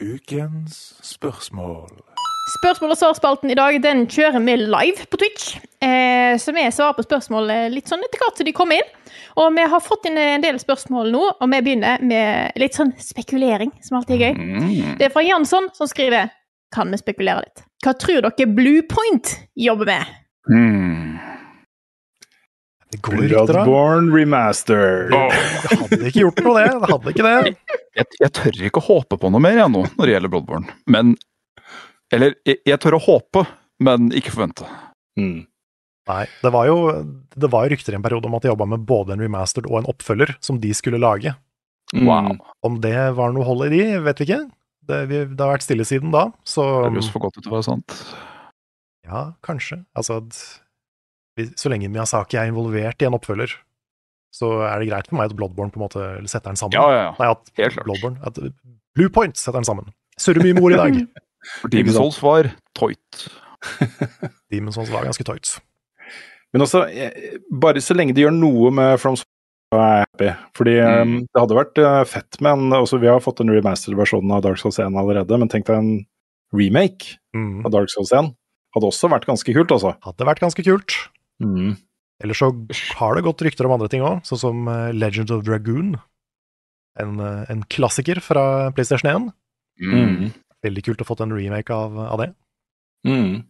Ukens spørsmål. Spørsmål- og svarspalten i dag den kjører vi live på Twitch. Eh, så vi svarer på spørsmål eh, litt sånn etter hvert som de kommer inn. Og vi har fått inn en del spørsmål nå, og vi begynner med litt sånn spekulering, som alltid er gøy. Mm. Det er fra Jansson, som skriver Kan vi spekulere litt? Hva tror dere Bluepoint jobber med? Mm. Det går. Bloodborne remastered. Det hadde ikke gjort noe, det. Det hadde ikke det. Jeg, jeg tør ikke å håpe på noe mer jeg nå, når det gjelder Bloodborne. Men Eller, jeg, jeg tør å håpe, men ikke forvente. Mm. Nei, det var jo det var jo rykter i en periode om at de jobba med både en remastered og en oppfølger som de skulle lage. Wow. Om det var noe hold i de, vet vi ikke. Det, vi, det har vært stille siden da, så Det høres for godt ut til å være sant. ja, kanskje. Altså, så lenge Miyazaki er involvert i en oppfølger, så er det greit for meg at Bloodborne på en måte setter den sammen. Ja, ja, ja. Nei, at Helt klart. Bloodborne, at Blue Point setter den sammen. Surrer mye med ord i dag. For Demon's Souls var toit. Demon's Souls var ganske tøyt. Men også, eh, bare så lenge de gjør noe med From Software, er jeg happy. Fordi Mm. det hadde vært eh, fett med en også, Vi har fått en remastered versjon av Dark Souls 1 allerede, men tenk deg en remake Mm. av Dark Souls 1. Hadde også vært ganske kult, altså. Hadde vært ganske kult. Mm. Ellers så har det gått rykter om andre ting òg, sånn som eh, Legend of Dragoon. En, eh, en klassiker fra PlayStation 1. Mm. Veldig kult å få en remake av, av det. Mm.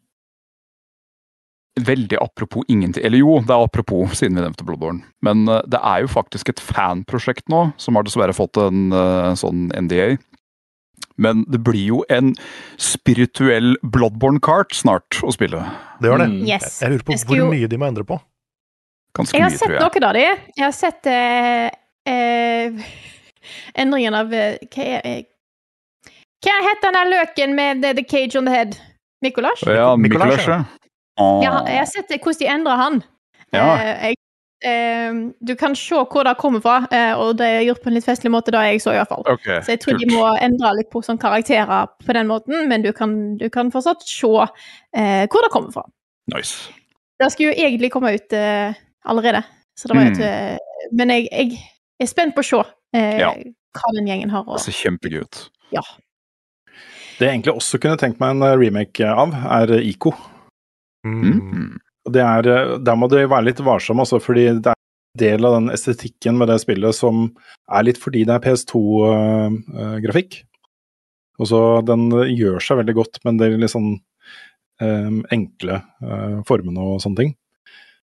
Veldig apropos ingenting Eller jo, det er apropos, siden vi nevnte Bloodborne. Men eh, det er jo faktisk et fanprosjekt nå, som har dessverre fått en sånn NDA. Men det blir jo en spirituell Bloodborne kart snart å spille. Det gjør det. Mm. Yes. Jeg lurer på Jeg hvor jo- mye de må endre på. Ganske Jeg har mye, sett tror jeg. noe av det. Jeg har sett eh, eh, endringen av eh, Hva er eh, Hva heter den der løken med the, the cage on the head? Mikolasj? Ja, Mikolasj, ja. jeg har sett hvordan de endrer han. Ja. Eh, jeg, eh, du kan se hvor det kommer fra, eh, og det er gjort på en litt festlig måte, da jeg så i hvert fall. Okay, Så jeg tror kult. de må endre litt på sånn karakterer på den måten, men du kan, du kan fortsatt se eh, hvor det kommer fra. Nice. Det skulle jo egentlig komme ut eh, allerede, så det var jo Mm. et, Men jeg, jeg er spent på å se eh, Ja. hva den gjengen har å Det ser kjempegøy ut. Ja. Det jeg egentlig også kunne tenkt meg en remake av, er Ico. Mm. Mm. Og det er, eh, der må du være litt varsom, også, fordi det er en del av den estetikken med det spillet som er litt fordi det er PS2-grafikk. og så Den gjør seg veldig godt, men det er litt sånn um, enkle uh, formene og sånne ting.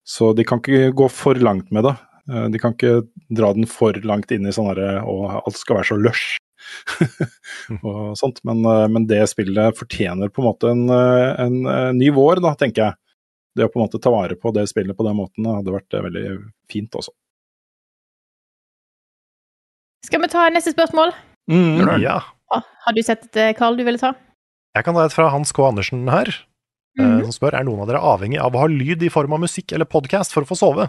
Så de kan ikke gå for langt med det. Eh, de kan ikke dra den for langt inn i sånn herre og alt skal være så lush. og sånt, men, eh, men det spillet fortjener på en måte en, en, en, eh, ny vår, da, tenker jeg det å på en måte ta vare på det spillet på den måten hadde vært eh, veldig fint også. Skal vi ta neste spørsmål? Mm. Ja. Har du sett et, Carl, du ville ta? Jeg kan ta et fra Hans K. Andersen her, mm -hmm. som spør er noen av dere avhengig av å ha lyd i form av musikk eller podkast for å få sove.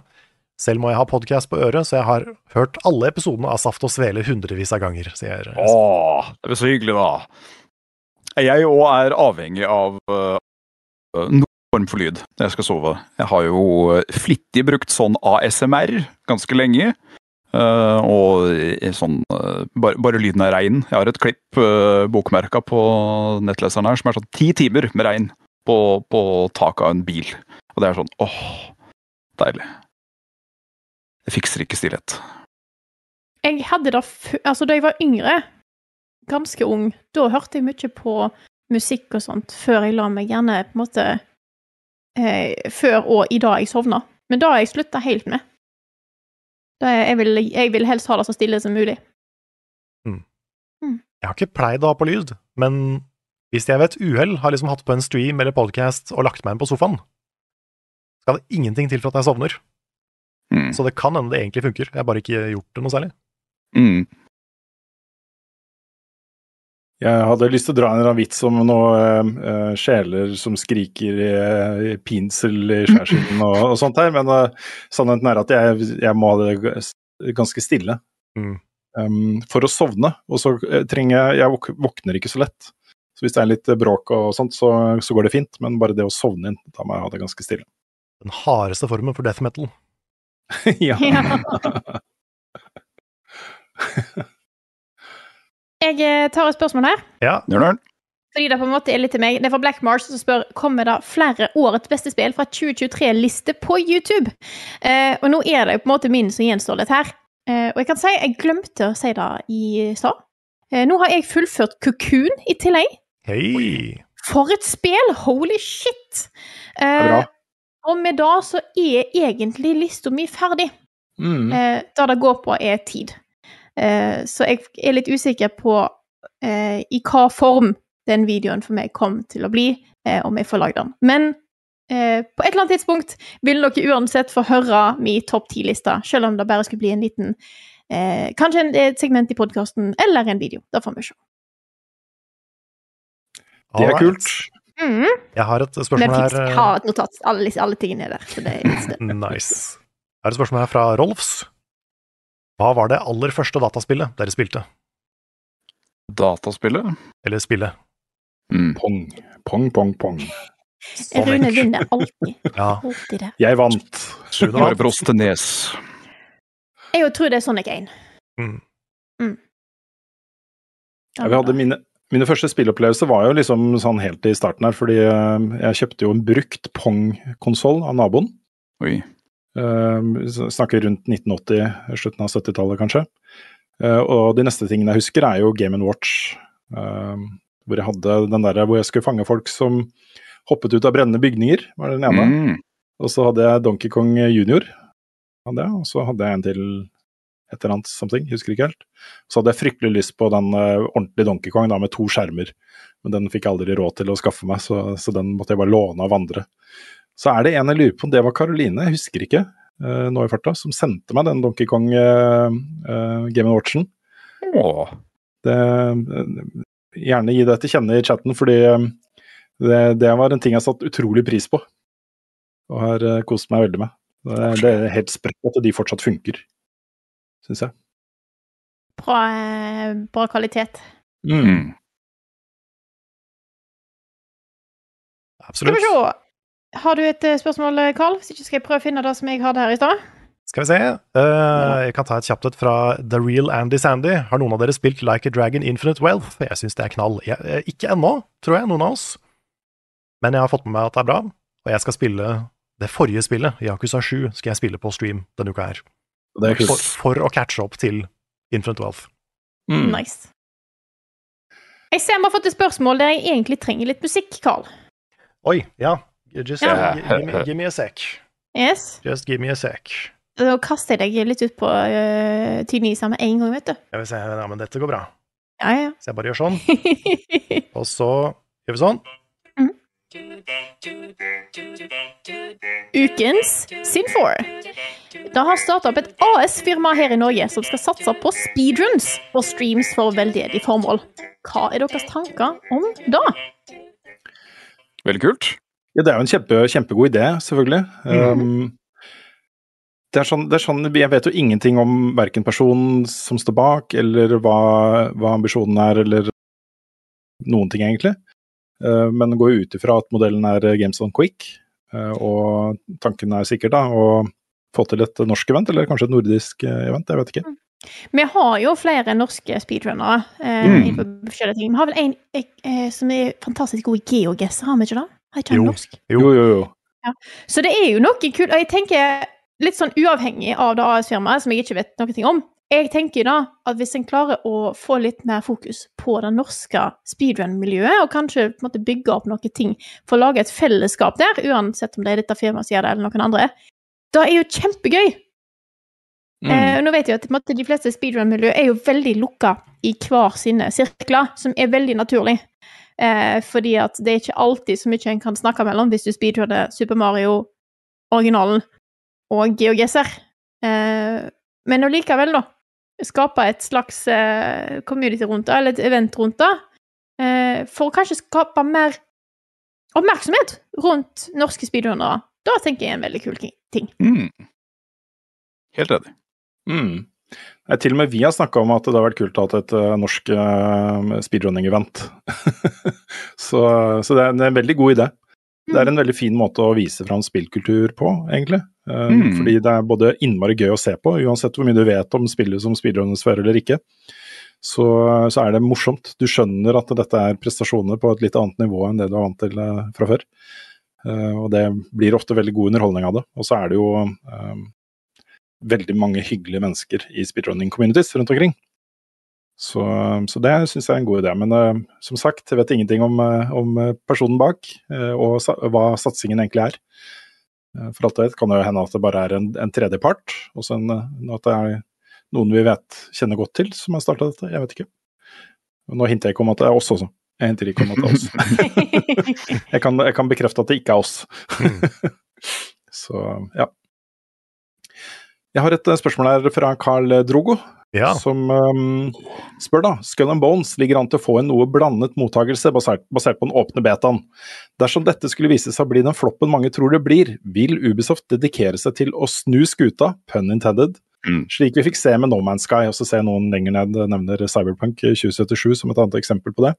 Selv må jeg ha podkast på øret, så jeg har hørt alle episodene av Saft og Svele hundrevis av ganger, sier Åh, det blir så hyggelig, da. Jeg òg er avhengig av uh, noen form for lyd når jeg skal sove. Jeg har jo eh, flittig brukt sånn ASMR ganske lenge. Uh, og sånn uh, bare, bare lyden av regn. Jeg har et klipp uh, bokmerka på nettleseren her som er sånn ti timer med regn på, på taket av en bil. Og det er sånn åh, deilig. Det fikser ikke stillhet. Jeg hadde det altså, da jeg var yngre, ganske ung, da hørte jeg mye på musikk og sånt før jeg la meg, gjerne på en måte eh, Før og i dag jeg sovna. Men da har jeg slutta helt med. Da jeg, jeg, vil, jeg vil helst ha det så stille som mulig. Jeg har ikke pleid å ha på lyd, men hvis jeg ved et uhell har liksom hatt på en stream eller podcast og lagt meg inn på sofaen, skal det ingenting til for at jeg sovner. Mm. Så det kan hende det egentlig funker, jeg har bare ikke gjort det noe særlig. Mm. Jeg hadde lyst til å dra en eller annen vits om noen uh, sjeler som skriker i, i pinsel i skjærsilden og, og sånt her, men uh, sannheten er at jeg, jeg må ha det ganske stille Mm. um, for å sovne. Og så eh, trenger jeg Jeg våk våkner ikke så lett. Så hvis det er litt bråk og sånt, så, så går det fint, men bare det å sovne inn, da må jeg ha det ganske stille. Den hardeste formen for death metal. ja. Jeg eh, tar et spørsmål her. Ja, Gjør det? Fordi det på en måte er litt til meg. Det er fra Black Mars som spør kommer det flere årets beste spill fra 2023-liste på YouTube. Eh, og nå er det jo på en måte min som gjenstår litt her. Eh, og jeg kan si jeg glemte å si det i stad. Eh, nå har jeg fullført Cocoon i tillegg. hei! For et spill! Holy shit! Det er bra. Eh, og med det så er egentlig lista mi ferdig. Mm. Eh, det det går på, er tid. Eh, så jeg er litt usikker på eh, i hva form den videoen for meg kom til å bli, eh, om jeg får lagd den. Men eh, på et eller annet tidspunkt vil dere uansett få høre min topp ti-liste, selv om det bare skulle bli en liten eh, Kanskje et segment i podkasten, eller en video. Det får vi se. Det er kult. Mm. Jeg har et spørsmål her. jeg har et notat. Alle, alle tingene er der. Så det er Nice. Jeg har et spørsmål her fra Rolfs. Hva var det aller første dataspillet dere spilte? Dataspillet? Eller spillet? Mm. Pong, pong, pong, pong. Rune vinner alltid. Ja, Alltid det. Jeg vant. Vant. Brostenes. Jeg tror det er Sonic 1. Mm. Mm. Ja, vi hadde mine, mine første spillopplevelser var jo liksom sånn helt i starten her, fordi eh, jeg kjøpte jo en brukt Pong-konsoll av naboen. Oi. Eh, snakker rundt 1980, slutten av 70-tallet kanskje. Eh, og de neste tingene jeg husker er jo Game Watch, eh, hvor jeg hadde den der hvor jeg skulle fange folk som hoppet ut av brennende bygninger, var den ene. Mm. Og så hadde jeg Donkey Kong Junior, hadde jeg, og så hadde jeg en til et eller annet something, husker ikke helt. Så hadde jeg fryktelig lyst på den eh, ordentlige Donkey Kong da, med to skjermer. Men den fikk jeg aldri råd til å skaffe meg, så, så den måtte jeg bare låne av andre. Så er det en jeg lurer på det var Karoline, jeg husker ikke uh, nå i farta, som sendte meg den Donkey Kong uh, Game Watchen. Åh. Det, gjerne gi det til kjenne i chatten, fordi det, det var en ting jeg satte utrolig pris på. Og har kost meg veldig med. Det, det er helt sprøtt at de fortsatt funker, syns jeg. Bra, bra kvalitet. Mm. Skal Absolutt. vi se. Har du et eh, spørsmål, Carl? Hvis ikke skal jeg prøve å finne det som jeg hadde her i stad. Skal vi se. Uh, jeg kan ta et kjapt et fra The Real Andy Sandy. Har noen av dere spilt Like a Dragon Infinite Wealth? Jeg syns det er knall. Jeg, eh, ikke ennå, tror jeg, noen av oss. Men jeg har fått med meg at det er bra, og jeg skal spille det forrige spillet, Yakuza 7, skal jeg spille på stream denne uka her. Det er For, for å catche opp til Infinite Wealth. Mm. Nice. Jeg ser vi har fått et spørsmål der jeg egentlig trenger litt musikk, Carl. Oi, ja. Just yeah. gi- give, me, give me a sec. Yes. Just give me a sec. Da kaster jeg deg litt ut på uh, Tynisa med en gang, vet du. Jeg vil se, ja, men dette går bra. Ja, ja. Så jeg bare gjør sånn, og så gjør vi sånn. Ukens Sin4. Det har starta opp et AS-firma her i Norge som skal satse på speedruns og streams for veldedig formål. Hva er deres tanker om det? Veldig kult. Ja, det er jo en kjempe, kjempegod idé, selvfølgelig. Um, det, er sånn, det er sånn, Jeg vet jo ingenting om verken personen som står bak, eller hva, hva ambisjonen er, eller noen ting, egentlig. Uh, men går ut ifra at modellen er Games on Quick, uh, og tanken er sikkert da å få til et norsk event, eller kanskje et nordisk uh, event, jeg vet ikke. Vi har jo flere norske speedrunnere. Eh, Mm. Vi har vel en eh, som er fantastisk god i geogesser, har vi ikke det? Har ikke han Jo. norsk? Jo, jo, jo. Så det er jo noe kult. Og jeg tenker, litt sånn uavhengig av det AS-firmaet, som jeg ikke vet noe om, jeg tenker da at hvis en klarer å få litt mer fokus på det norske speedrun-miljøet, og kanskje på en måte bygge opp noen ting for å lage et fellesskap der, uansett om det er dette firmaet som gjør det, eller noen andre, da er jo kjempegøy. Mm. Eh, nå vet jeg at på en måte, De fleste speedrun-miljø er jo veldig lukka i hver sine sirkler, som er veldig naturlig. Eh, fordi at det er ikke alltid så mye en kan snakke mellom hvis du speedrunner Super Mario, originalen og GeoGuessr Eh, men allikevel, da. Skape et slags eh, community rundt det, eller et event rundt det. Eh, for å kanskje skape mer oppmerksomhet rundt norske speedrunnere. Da tenker jeg er en veldig kul ting. Mm. Helt enig. Mm. Til og med vi har snakka om at det har vært kult å ha et uh, norsk uh, speedrunning-event. så så det, er, en veldig god idé. Det er en veldig fin måte å vise fram spillkultur på, egentlig. Uh, Mm. Fordi det er både innmari gøy å se på, uansett hvor mye du vet om spillet som speedrunners før eller ikke. Så, så er det morsomt. Du skjønner at dette er prestasjoner på et litt annet nivå enn det du er vant til fra før. Og det blir ofte veldig god underholdning av det. Og så er det jo veldig mange hyggelige mennesker i speedrunning communities rundt omkring. Så, så det syns jeg er en god idé. Men uh, som sagt, jeg vet ingenting om, uh, om personen bak, uh, og sa hva satsingen egentlig er. Uh, For alt jeg vet kan det jo hende at det bare er en, en tredjepart, og så uh, at det er noen vi vet kjenner godt til som har starta dette. Jeg vet ikke. Og nå hinter jeg ikke om at det er oss også. Jeg hinter ikke om at det er oss. jeg, kan, jeg kan bekrefte at det ikke er oss. så ja. Jeg har et eh, spørsmål her fra Carl Drogo, Ja. som um, spør da Skull and Bones ligger an til å få en noe blandet mottakelse basert, basert på den åpne betaen. Dersom dette skulle vise seg å bli den floppen mange tror det blir, vil Ubisoft dedikere seg til å snu skuta, pun intended, Mm. slik vi fikk se med No Man's Sky, og så ser noen lenger ned nevner Cyberpunk 2077 som et annet eksempel på det.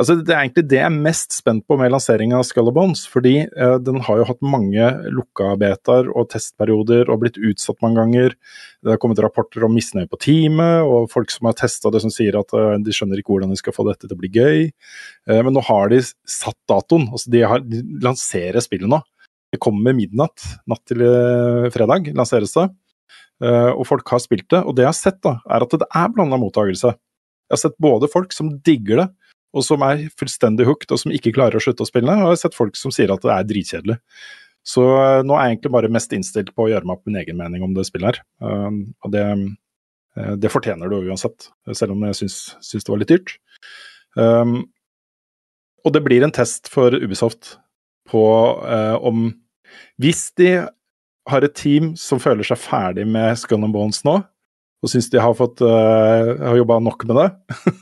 Altså, det er egentlig det jeg er mest spent på med lanseringen av Skull Bones, fordi eh, den har jo hatt mange lukka betaer og testperioder og blitt utsatt mange ganger. Det har kommet rapporter om misnøye på teamet, og folk som har testa det som sier at eh, de skjønner ikke hvordan de skal få dette til å bli gøy. Eh, men nå har de satt datoen. altså De, har, de lanserer spillet nå. Det kommer midnatt. Natt til eh, fredag lanseres det. Eh, og folk har spilt det. Og det jeg har sett, da, er at det er blanda mottakelse. Jeg har sett både folk som digger det, og som er fullstendig hooked, og som ikke klarer å slutte å spille. Og jeg har sett folk som sier at det er dritkjedelig. Så eh, nå er jeg egentlig bare mest innstilt på å gjøre meg opp min egen mening om det spillet her. Eh, og det, Eh, Det fortjener det uansett, selv om jeg syns, syns det var litt dyrt. Um, og det blir en test for Ubisoft på uh, om Hvis de har et team som føler seg ferdig med Skull and Bones nå, og syns de har fått uh, har jobba nok med det,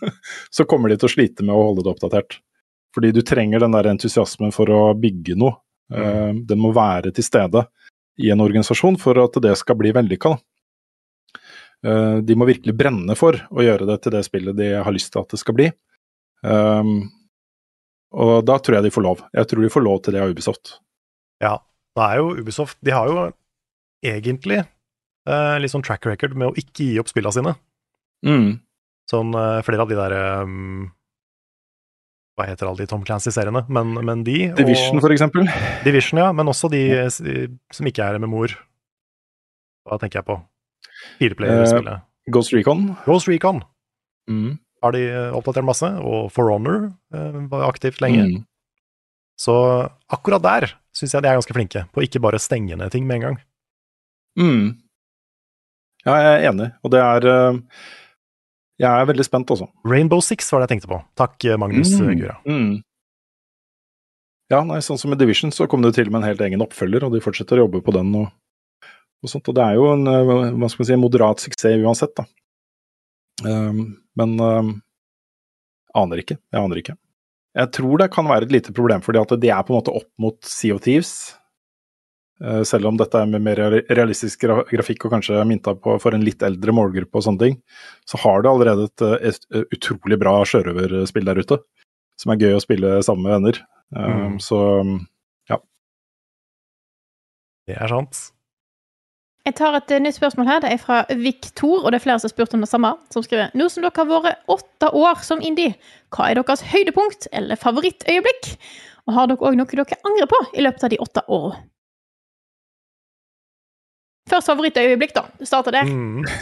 så kommer de til å slite med å holde det oppdatert. Fordi du trenger den der entusiasmen for å bygge noe. Eh, den må være til stede i en organisasjon for at det skal bli vellykka. Eh, de må virkelig brenne for å gjøre det til det spillet de har lyst til at det skal bli. Um, og da tror jeg de får lov. Jeg tror de får lov til det av Ubisoft. Ja, da er jo Ubisoft De har jo egentlig eh, litt sånn track record med å ikke gi opp spillene sine. Mm. Sånn eh, flere av de der um, Hva heter alle de Tom Clancy-seriene? Men, men de Division, for eksempel. Division, ja. Men også de eh, som ikke er med mor. Hva tenker jeg på? Fireplayerspillet. Uh, Ghost Recon. Ghost Recon Mm. har de eh, oppdatert masse, og For Honor eh, var aktivt lenge. Mm. Så akkurat der syns jeg de er ganske flinke, på ikke bare stenge ned ting med en gang. Mm. Ja, jeg er enig, og det er eh, Jeg er veldig spent, altså. Rainbow Six var det jeg tenkte på. Takk, eh, Magnus Mm. eh, Gura. Mm. Ja, nei, sånn som med Division så kom det til med en helt egen oppfølger, og de fortsetter å jobbe på den og, og sånt. Og det er jo en hva skal man si, moderat suksess uansett, da. Um, men um, aner ikke. Jeg aner ikke. Jeg tror det kan være et lite problem, fordi at de er på en måte opp mot Sea of Thieves. Eh, selv om dette er med mer realistisk gra grafikk og kanskje mynta på for en litt eldre målgruppe og sånne ting, så har det allerede et, eh, et, et utrolig bra sjørøverspill der ute. Som er gøy å spille sammen med venner. Um, Mm. Så ja. Det er sant. Jeg tar et eh, nytt spørsmål her. Det er fra Viktor, og det er flere som har spurt om det samme. Som skriver Nå som dere har vært åtte år som indie, hva er deres høydepunkt eller favorittøyeblikk? Og har dere òg noe dere angrer på i løpet av de åtte årene? Først favorittøyeblikk, da. Du starter der. Mm.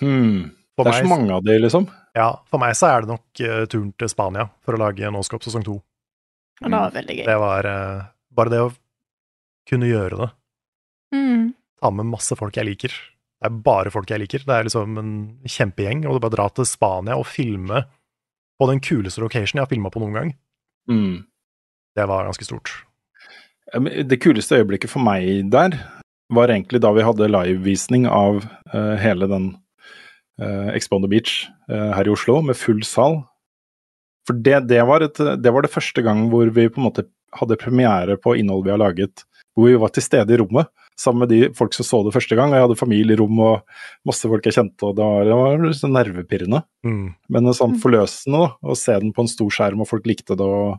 Hmm. For Det er så mange av de, liksom. Ja, for meg så er det nok uh, turen til Spania for å lage Noscope sesong to. Mm. det var veldig gøy. Det var uh, bare det å kunne gjøre det. Mm. Ta med masse folk jeg liker. Det er bare folk jeg liker. Det er liksom en kjempegjeng. Og det bare dra til Spania og filme på den kuleste location jeg har filma på noen gang. Mm. Det var ganske stort. Det kuleste øyeblikket for meg der, var egentlig da vi hadde livevisning av uh, hele den uh, Expo the Beach uh, her i Oslo, med full sal. For det, det, var et, det var det første gang hvor vi på en måte hadde premiere på innhold vi har laget, hvor vi var til stede i rommet sammen med de folk som så det første gang. og Jeg hadde familierom og masse folk jeg kjente, og det var, det var sånn nervepirrende. Mm. Men sånn forløsende da, å se den på en stor skjerm, og folk likte det og,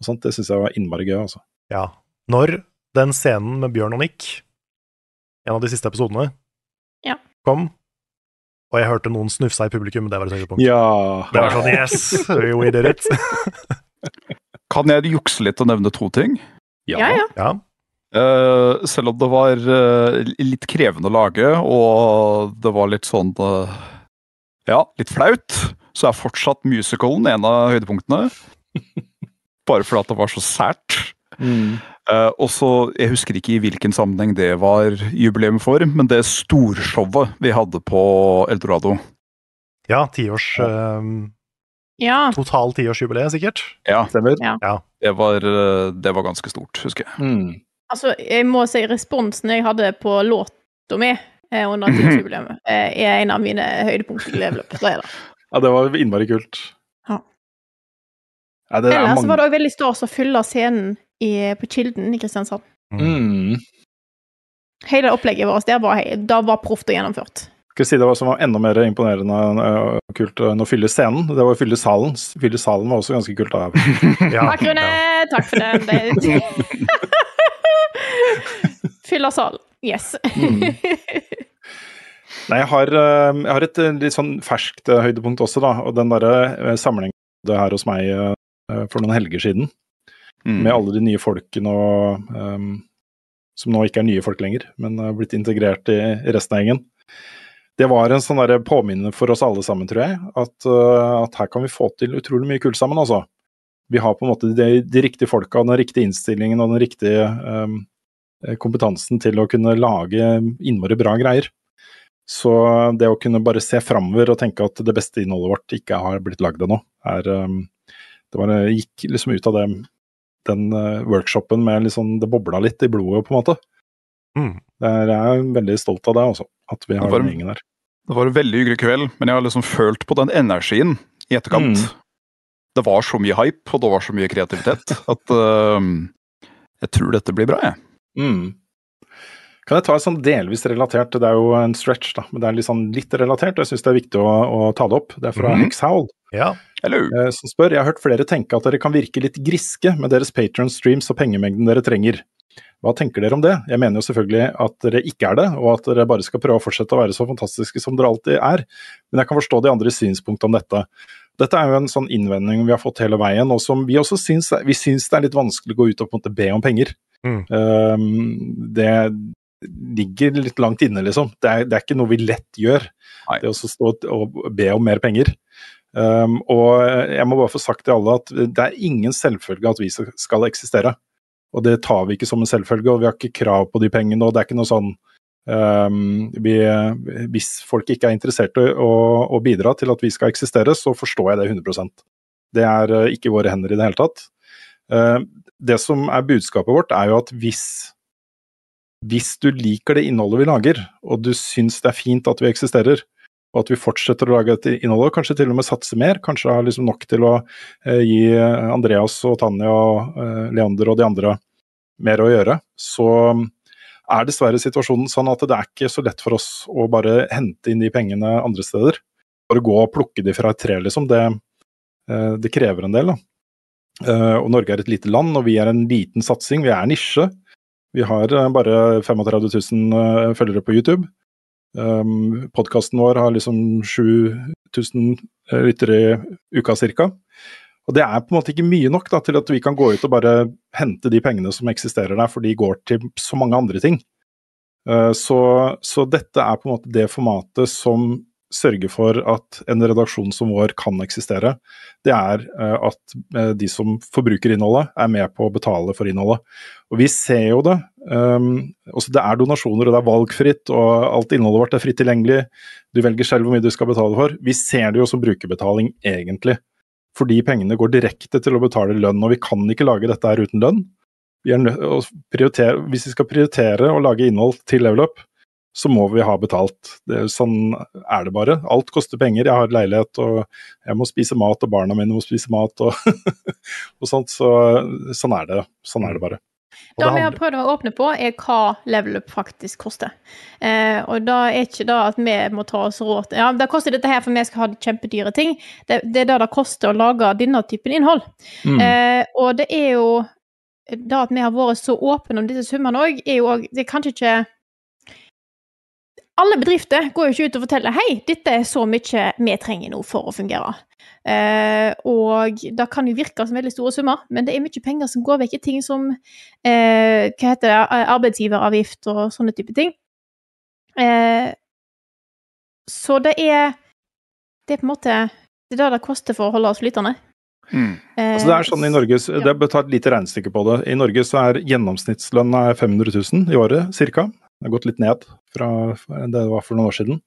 og sånt. Det syns jeg var innmari gøy, altså. Ja. Når den scenen med Bjørn og Nick, en av de siste episodene, Ja. kom, og jeg hørte noen snufsa i publikum, det var et høydepunkt. Ja. Det var sånn yes, we did it. Kan jeg jukse litt og nevne to ting? Ja, ja. Ja. Uh, selv om det var uh, litt krevende å lage, og det var litt sånn uh, Ja, litt flaut, så er fortsatt musicalen en av høydepunktene. Bare fordi det var så sært. Mm. Eh, og så, Jeg husker ikke i hvilken sammenheng det var jubileum for, men det storshowet vi hadde på Eldorado. Ja, tiårs uh, ja. Total tiårsjubileet, sikkert. Ja, Stemmer. Ja. det var, eh, det var ganske stort, husker jeg. Mm. Altså, jeg må si responsen jeg hadde på låta mi eh, under tiårsjubileet, eh, er en av mine høydepunkter i leveløp. Det det. Ja, det var innmari kult. Ja. Ja, det er Ellers så mange... var det òg veldig stas å fylle scenen i, på Kilden i Kristiansand. mm. Hele opplegget vårt der var, da var proft og gjennomført. Skal si det var som var enda mer imponerende og kult enn å fylle scenen. Det var å fylle salen. Fylle salen var også ganske kult. Ja, Takk, Rune! Takk for den. Det... Fyller salen. Yes. Mm. Nei, jeg har, eh, jeg har et eh, litt sånn ferskt eh, høydepunkt også, da. Og den derre eh, samlingen det her hos meg eh, for noen helger siden. Mm. Med alle de nye folkene og um, Som nå ikke er nye folk lenger, men har blitt integrert i, resten av gjengen. Det var en sånn påminne for oss alle sammen, tror jeg, at, uh, at her kan vi få til utrolig mye kult sammen, altså. Vi har på en måte de, de riktige folka, den riktige innstillingen og den riktige um, kompetansen til å kunne lage innmari bra greier. Så det å kunne bare se framover og tenke at det beste innholdet vårt ikke har blitt lagd ennå, er um, Det var, gikk liksom ut av det, den uh, workshopen med sånn Det bobla litt i blodet, på en måte. Mm. Der er, jeg veldig stolt av det, altså. At vi har var- den gjengen der. Det var en veldig hyggelig kveld, men jeg har liksom følt på den energien i etterkant. Mm. Det var så mye hype, og det var så mye kreativitet, at uh, jeg tror dette blir bra, jeg. Mm. Kan jeg ta et sånn delvis relatert, det er jo en stretch, da, men det er litt, sånn litt relatert, jeg syns det er viktig å, å ta det opp. Det er fra Mhm. Hexhowl. Ja. Hello. eh, som spør Jeg har hørt flere tenke at dere kan virke litt griske med deres Patron-streams og pengemengden dere trenger. Hva tenker dere om det? Jeg mener jo selvfølgelig at dere ikke er det, og at dere bare skal prøve å fortsette å være så fantastiske som dere alltid er, men jeg kan forstå de andres synspunkt om dette. Dette er jo en sånn innvending vi har fått hele veien, og som vi også syns, vi syns det er litt vanskelig å gå ut og på en måte be om penger. Mm. Um, det ligger litt langt inne, liksom. Det er, det er ikke noe vi lett gjør, Nei. det å stå og be om mer penger. Um, og jeg må bare få sagt til alle at det er ingen selvfølge at vi skal eksistere. Og det tar vi ikke som en selvfølge, og vi har ikke krav på de pengene. og det er ikke noe sånn um, vi, Hvis folk ikke er interessert i å, å bidra til at vi skal eksistere, så forstår jeg det 100% Det er uh, ikke i våre hender i det hele tatt. Uh, det som er budskapet vårt, er jo at hvis hvis du liker det innholdet vi lager, og du syns det er fint at vi eksisterer, og at vi fortsetter å lage et innhold, og kanskje til og med satse mer, kanskje har liksom nok til å eh, gi Andreas og Tanja og eh, Leander og de andre mer å gjøre, så er dessverre situasjonen sånn at det er ikke så lett for oss å bare hente inn de pengene andre steder. Bare gå og plukke de fra et tre, liksom. Det, eh, det krever en del, da. Eh, og Norge er et lite land, og vi er en liten satsing. Vi er nisje. Vi har eh, bare 35 000 eh, følgere på YouTube. Um, Podkasten vår har liksom 7000 lyttere i uka ca. Og det er på en måte ikke mye nok da, til at vi kan gå ut og bare hente de pengene som eksisterer der, for de går til så mange andre ting. Så, så dette er på en måte det formatet som sørger for at en redaksjon som vår kan eksistere. Det er uh, at uh, de som forbruker innholdet, er med på å betale for innholdet. Og vi ser jo det. Um, det er donasjoner, og det er valgfritt, og alt innholdet vårt er fritt tilgjengelig. Du velger selv hvor mye du skal betale for. Vi ser det jo som brukerbetaling, egentlig. Fordi pengene går direkte til å betale lønn, og vi kan ikke lage dette her uten lønn. Vi hvis vi skal prioritere å lage innhold til level up, så må vi ha betalt. Det, sånn er det bare. Alt koster penger. Jeg har leilighet, og jeg må spise mat, og barna mine må spise mat, og, og sånt. Så, sånn er det. Sånn er det bare. Det vi har prøvd å åpne på, er hva level up faktisk koster. Eh, og da er ikke det at vi må ta oss råd til Ja, det koster dette her for vi skal ha kjempedyre ting. Det, det er det det koster å lage denne typen innhold. Mm. Eh, og det er jo Det at vi har vært så åpne om disse summene òg, er jo òg Det er kanskje ikke alle bedrifter går jo ikke ut og forteller hei, dette er så mye vi trenger nå for å fungere. Eh, og det kan jo virke som veldig store summer, men det er mye penger som går vekk i ting som eh, hva heter det, arbeidsgiveravgift og sånne type ting. Eh, så det er Det er på en måte Det er det det koster for å holde oss flytende. Mm. Altså det er sånn i Norge, det er Ta et lite regnestykke på det. I Norge så er gjennomsnittslønna 500 000 i året ca. Det har gått litt ned fra det det var for noen år siden.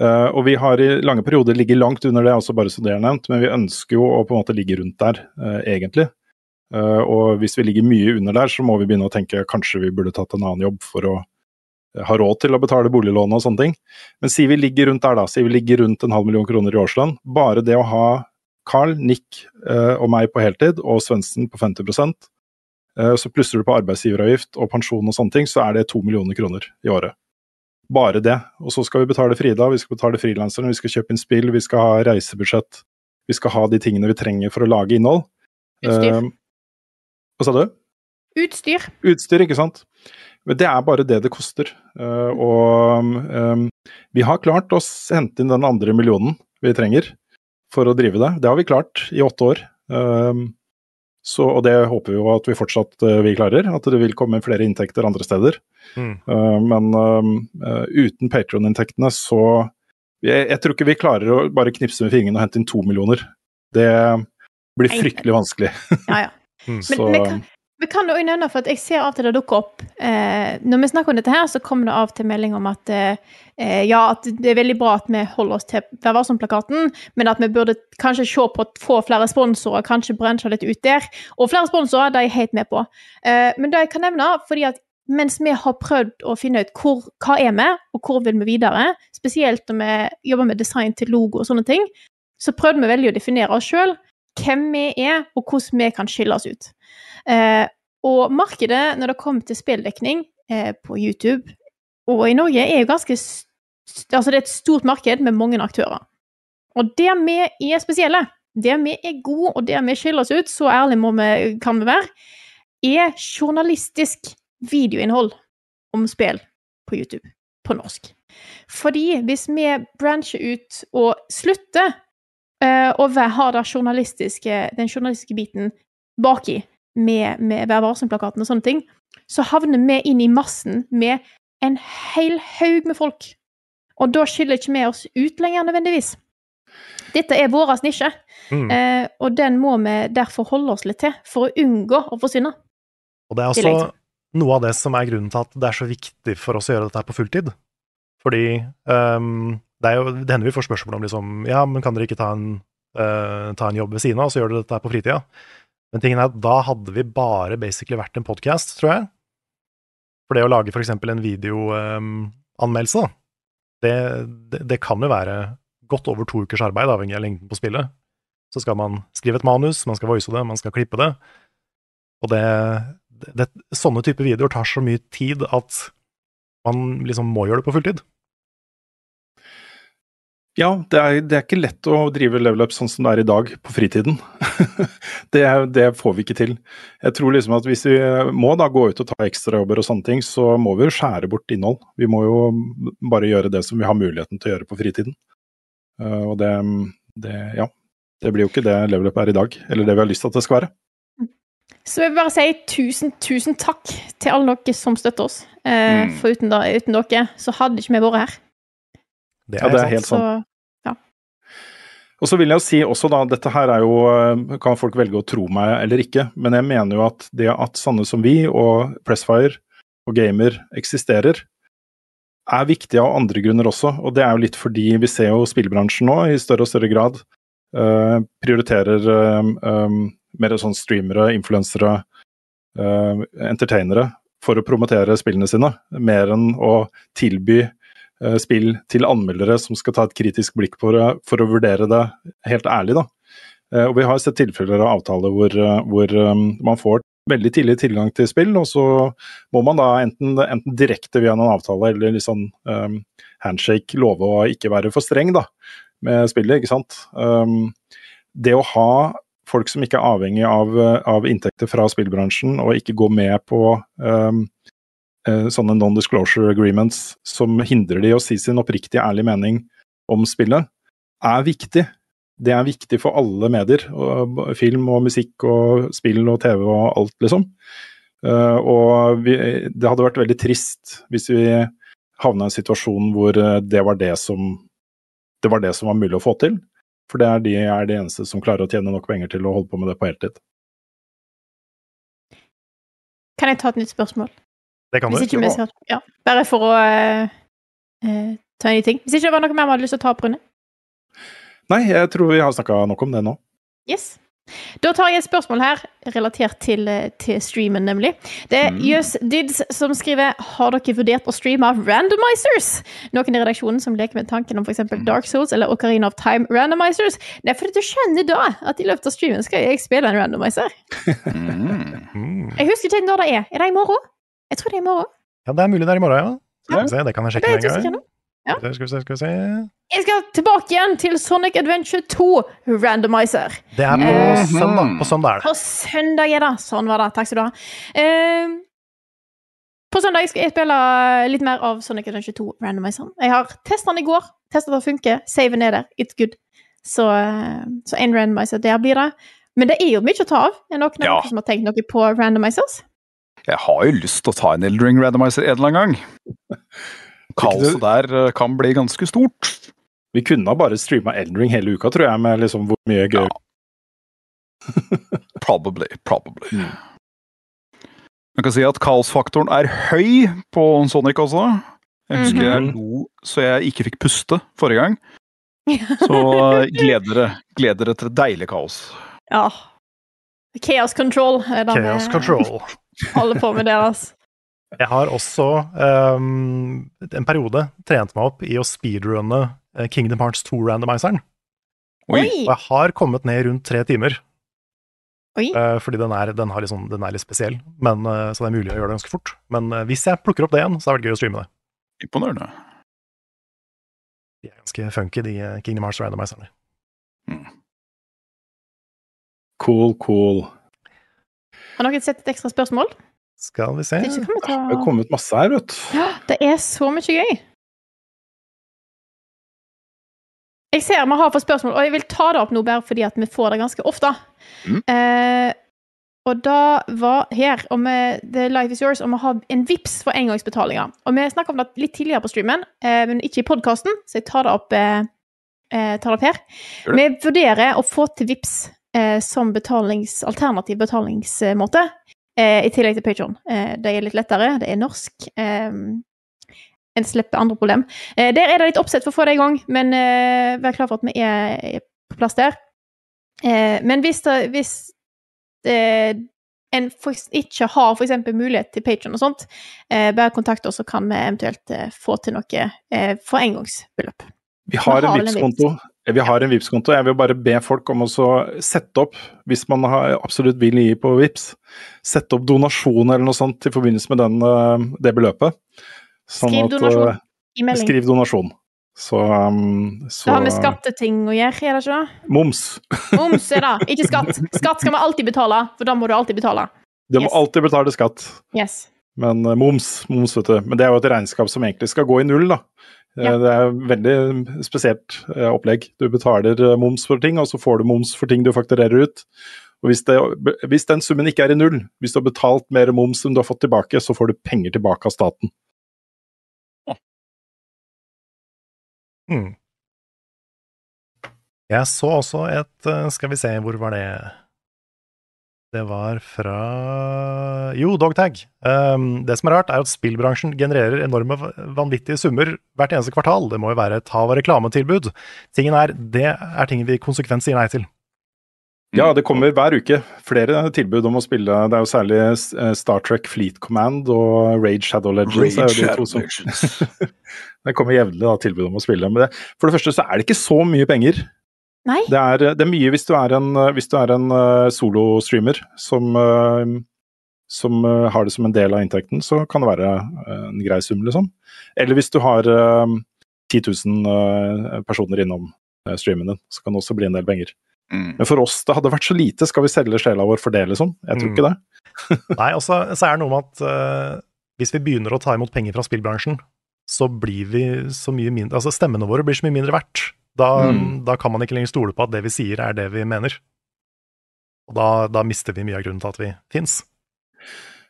Uh, og vi har i lange perioder ligget langt under det, også bare så det er nevnt, men vi ønsker jo å på en måte ligge rundt der, uh, egentlig. Uh, og hvis vi ligger mye under der, så må vi begynne å tenke kanskje vi burde tatt en annen jobb for å ha råd til å betale boliglån og sånne ting. Men si vi ligger rundt der, da. Si vi ligger rundt en halv million kroner i årslønn. Bare det å ha Carl, Nick og meg på heltid, og Svendsen på 50% så plusser du på arbeidsgiveravgift og pensjon og sånne ting, så er det to millioner kroner i året. Bare det. Og så skal vi betale Frida, vi skal betale frilanserne, vi skal kjøpe inn spill, vi skal ha reisebudsjett. Vi skal ha de tingene vi trenger for å lage innhold. Utstyr. Uh, hva sa du? Utstyr. Utstyr, ikke sant. Men det er bare det det koster. Uh, og um, vi har klart å hente inn den andre millionen vi trenger for å drive det. Det har vi klart i åtte år. Um, så, og det håper vi jo at vi fortsatt uh, vi klarer, at det vil komme flere inntekter andre steder. Mm. Uh, men uh, uten Patron-inntektene så jeg, jeg, tror ikke vi klarer å bare knipse med fingrene og hente inn to millioner. Det blir fryktelig vanskelig. Ja, ja. Mm. Men kan, Vi kan også nevne, for at jeg ser av og til det dukker opp eh, Når vi snakker om dette her, så kommer det av til melding om at eh, eh, ja, at det er veldig bra at vi holder oss til Vær varsom-plakaten, men at vi burde kanskje se på å få flere sponsorer, kanskje bransje litt ut der. Og flere sponsorer, det er jeg helt med på. Eh, men det jeg kan nevne, fordi at mens vi har prøvd å finne ut hvor, hva er vi, og hvor vil vi videre, spesielt når vi jobber med design til logo og sånne ting, så prøvde vi veldig å definere oss sjøl, hvem vi er, og hvordan vi kan skille oss ut. Eh, og markedet når det kommer til spilldekning eh, på YouTube og i Norge, er jo ganske Altså, det er et stort marked med mange aktører. Og der vi er spesielle, der vi er gode, og der vi skiller oss ut, så ærlig vi, kan vi være, er journalistisk videoinnhold om spill på YouTube på norsk. Fordi hvis vi brancher ut og slutter eh, å har ha det journalistiske, den journalistiske biten baki med, med Vær varsom-plakaten og sånne ting, så havner vi inn i massen med en hel haug med folk. Og da skiller ikke vi oss ut lenger nødvendigvis. Dette er vår nisje, Mm. eh, og den må vi derfor holde oss litt til for å unngå å forsvinne. Og det er jeg også noe av det som er grunnen til at det er så viktig for oss å gjøre dette på fulltid. Fordi ehm, det, jo, det hender vi får spørsmål om liksom Ja, men kan dere ikke ta en, uh, ta en jobb ved siden av, og så gjør dere dette på fritida? Men tingen er at da hadde vi bare basically vært en podkast, tror jeg. For det å lage eksempel en videoanmeldelse, da, det, det, det kan jo være godt over to ukers arbeid, avhengig av lengden på spillet. Så skal man skrive et manus, man skal voice det, man skal klippe det. Og det, det, sånne typer videoer tar så mye tid at man liksom må gjøre det på fulltid. Ja, det er, det er ikke lett å drive level up sånn som det er i dag, på fritiden. det, det får vi ikke til. Jeg tror liksom at hvis vi må da gå ut og ta ekstrajobber og sånne ting, så må vi jo skjære bort innhold. Vi må jo bare gjøre det som vi har muligheten til å gjøre på fritiden. Eh, og det, det ja. Det blir jo ikke det level up er i dag, eller det vi har lyst til at det skal være. Så jeg vil bare si tusen, tusen takk til alle dere som støtter oss. Eh, Mm. For uten, da, uten dere så hadde ikke vi vært her. Det Ja, det er helt Så sant. Og så vil jeg jo si også da, dette her er jo, eh, kan folk velge å tro meg eller ikke, men jeg mener jo at det at sånne som vi og Pressfire og Gamer eksisterer, er viktig av andre grunner også. Og det er jo litt fordi vi ser jo spillbransjen nå i større og større grad uh, prioriterer eh, um, mer sånn streamere, influensere, uh, entertainere for å promotere spillene sine, mer enn å tilby spill til anmeldere som skal ta et kritisk blikk på det for å vurdere det helt ærlig. Da. Eh, Og vi har sett tilfeller av avtaler hvor, eh, hvor eh, man får veldig tidlig tilgang til spill, og så må man da enten, enten direkte via en avtale eller litt sånn um, handshake love å ikke være for streng da, med spillet, ikke sant. Um, det å ha folk som ikke er avhengig av, eh, av inntekter fra spillbransjen, og ikke gå med på um, eh, sånne non-disclosure agreements som hindrer de å si sin oppriktige, ærlige mening om spillet, er viktig. Det er viktig for alle medier. Og film og musikk og spill og TV og alt, liksom. Eh, og vi, det hadde vært veldig trist hvis vi havna i en situasjon hvor eh, det var det som det var det som var mulig å få til. For det er de er de eneste som klarer å tjene nok penger til å holde på med det på heltid. kan jeg ta et nytt spørsmål? Det kan Hvis du. ikke ja, bare for å eh, eh, ta en ny ting. Hvis ikke det var noe mer vi hadde lyst til å ta opp, Rune? Nei, jeg tror vi har snakka nok om det nå. Yes. Da tar jeg et spørsmål her, relatert til, eh, til streamen, nemlig. Det er Mm. Jøs Dids som skriver Har dere vurdert å streame randomizers? Noen i redaksjonen som leker med tanken om f.eks. Dark Souls eller Ocarina of Time randomizers? Nei, for du skjønner da at i løpet av streamen skal jeg spille en randomizer. Mm. Jeg husker ikke når det er. Er det i morgen? Jeg tror det er i morgen. Ja, det er mulig det er i morgen, ja. Skal vi se, det kan jeg sjekke en gang. Ja. Skal vi se, skal vi se. Jeg skal tilbake igjen til Sonic Adventure 2 randomizer. Det er på Eh, søndag. På søndag er det. På søndag er det. Sånn var det. Takk skal du ha. Uh, på søndag skal jeg spille litt mer av Sonic Adventure 2 Randomizer. Jeg har testa den i går. Testa den det funker. Saven er der. It's good. Så, eh, så en randomizer der blir det. Men det er jo mye å ta av. Er det noen Ja. som har tenkt noe på randomizers? Jeg har jo lyst til å ta en Eldring Randomizer en eller annen gang. Kaoset der eh, kan bli ganske stort. Vi kunne ha bare streama Eldring hele uka, tror jeg, med liksom hvor mye gøy Probably. Probably. Jeg kan si at kaosfaktoren er høy på Sonic også. Jeg husker jeg Mhm. lo så jeg ikke fikk puste forrige gang. Så gleder dere, gleder dere til deilig kaos. Ja. Chaos control er det Chaos vi control. holder på med deres. Jeg har også um, en periode trent meg opp i å speedrunne eh, Kingdom Hearts 2-randomizeren. Oi! Og jeg har kommet ned rundt tre timer. Oi. Eh, fordi den er, den, har liksom, den er litt spesiell, men, uh, så det er mulig å gjøre det ganske fort. Men uh, hvis jeg plukker opp det igjen, så er det gøy å streame det. Imponerende. De er ganske funky, de Kingdom Hearts randomizerne. Cool, cool. Har noen sett et ekstra spørsmål? Skal vi se Det har kommet masse her, vet du. Ja, det er så mye gøy. Jeg ser vi har fått spørsmål, og jeg vil ta det opp nå bare fordi at vi får det ganske ofte. Mm. Eh, og da var her om The Life Is Yours, og vi har en VIPS for engangsbetalinger. Og vi snakka om det litt tidligere på streamen, eh, men ikke i podkasten, så jeg tar det opp, eh, eh, tar det opp her. Vi vurderer å få til VIPS som betalings, alternativ betalingsmåte, eh, i tillegg til Patreon. Eh, det er litt lettere, det er norsk. Eh, en slipper andre problem. Eh, der er det litt oppsett for å få det i gang, men eh, vær klar for at vi er, på plass der. Eh, men hvis, det, hvis det, en ikke har eksempel mulighet til Patreon og sånt, eh, bare kontakt oss, så kan vi eventuelt eh, få til noe eh, for engangsbeløp. Vi har Vi har en Vipps-konto. Vi har en Vipps-konto. Jeg vil bare be folk om å sette opp, hvis man har, absolutt vil gi på Vipps, sette opp donasjon eller noe sånt i forbindelse med den, eh, det beløpet. Sånn Skriv at, donasjon eh, i melding. Skriv donasjon. Så, um, så Det har med skatteting å gjøre, er det ikke det? Moms. Moms er det, ikke skatt. Skatt skal vi alltid betale, for da må du alltid betale. Du må alltid betale skatt. Yes. Men uh, moms, moms, vet du. Men det er jo et regnskap som egentlig skal gå i null, da. Eh, Ja. Det er veldig spesielt eh, opplegg. Du betaler eh, moms for ting, og så får du moms for ting du fakturerer ut. Og hvis, det, hvis den summen ikke er i null, hvis du har betalt mer moms enn du har fått tilbake, så får du penger tilbake av staten. Mm. Jeg så også et Skal vi se, hvor var det? Det var fra Jo, Dogtag. Um, det som er rart, er at spillbransjen genererer enorme vanvittige summer hvert eneste kvartal. Det må jo være et hav av reklametilbud. Tingen er, Det er ting vi konsekvent sier nei til. Ja, det kommer hver uke flere tilbud om å spille. Det er jo særlig eh, Star Trek Fleet Command og Rage Shadow Legends. er Shadow de Legends. det kommer jevnlig da, tilbud om å spille. Men det, for det første så er det ikke så mye penger. Nei? Det er, det er mye hvis du er en, hvis du er en uh, solostreamer som, uh, som uh, har det som en del av inntekten, så kan det være en grei sum, liksom. Eller hvis du har eh, 10 000 eh, personer innom streamen din, så kan det også bli en del penger. Mm. Men for oss, det hadde vært så lite, skal vi selge sjela vår for det, liksom? Jeg tror Mm. ikke det. Nei, og så er det noe med at hvis vi begynner å ta imot penger fra spillbransjen, så blir vi så mye mindre Altså, stemmene våre blir så mye mindre verdt. Da, Mm. da kan man ikke lenger stole på at det vi sier, er det vi mener. Og da, da mister vi mye av grunnen til at vi fins.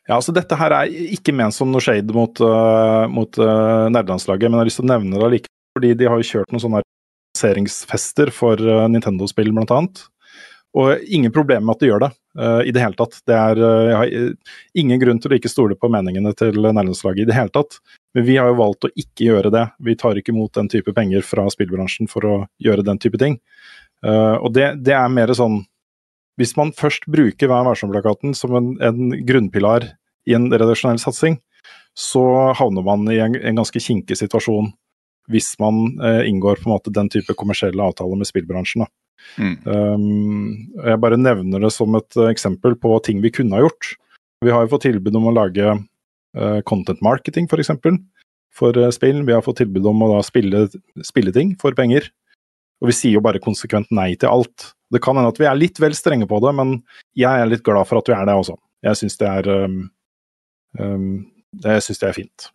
Ja, altså Dette her er ikke ment som noe shade mot, uh, mot uh, nerdelandslaget, men jeg har lyst til å nevne det allikevel. Fordi de har jo kjørt noen sånne lanseringsfester for uh, Nintendo-spill, blant annet. Og ingen problemer med at de gjør det, uh, i det hele tatt. Det er, jeg har ingen grunn til å ikke stole på meningene til nerdelandslaget i det hele tatt. Men vi har jo valgt å ikke gjøre det. Vi tar ikke imot den type penger fra spillbransjen for å gjøre den type ting. Uh, og det, det er mer sånn Hvis man først bruker Vær varsom-plakaten som en, en grunnpilar i en redaksjonell satsing, så havner man i en, en ganske kinkig situasjon hvis man uh, inngår på en måte den type kommersielle avtaler med spillbransjen. Da. Mm. Um, jeg bare nevner det som et eksempel på ting vi kunne ha gjort. Vi har jo fått tilbud om å lage content marketing f.eks. For, for eh, spill. Vi har fått tilbud om å da spille, spille ting for penger. Og vi sier jo bare konsekvent nei til alt. Det kan hende at vi er litt vel strenge på det, men jeg er litt glad for at vi er det også. Jeg syns det er um, um, jeg synes det er fint.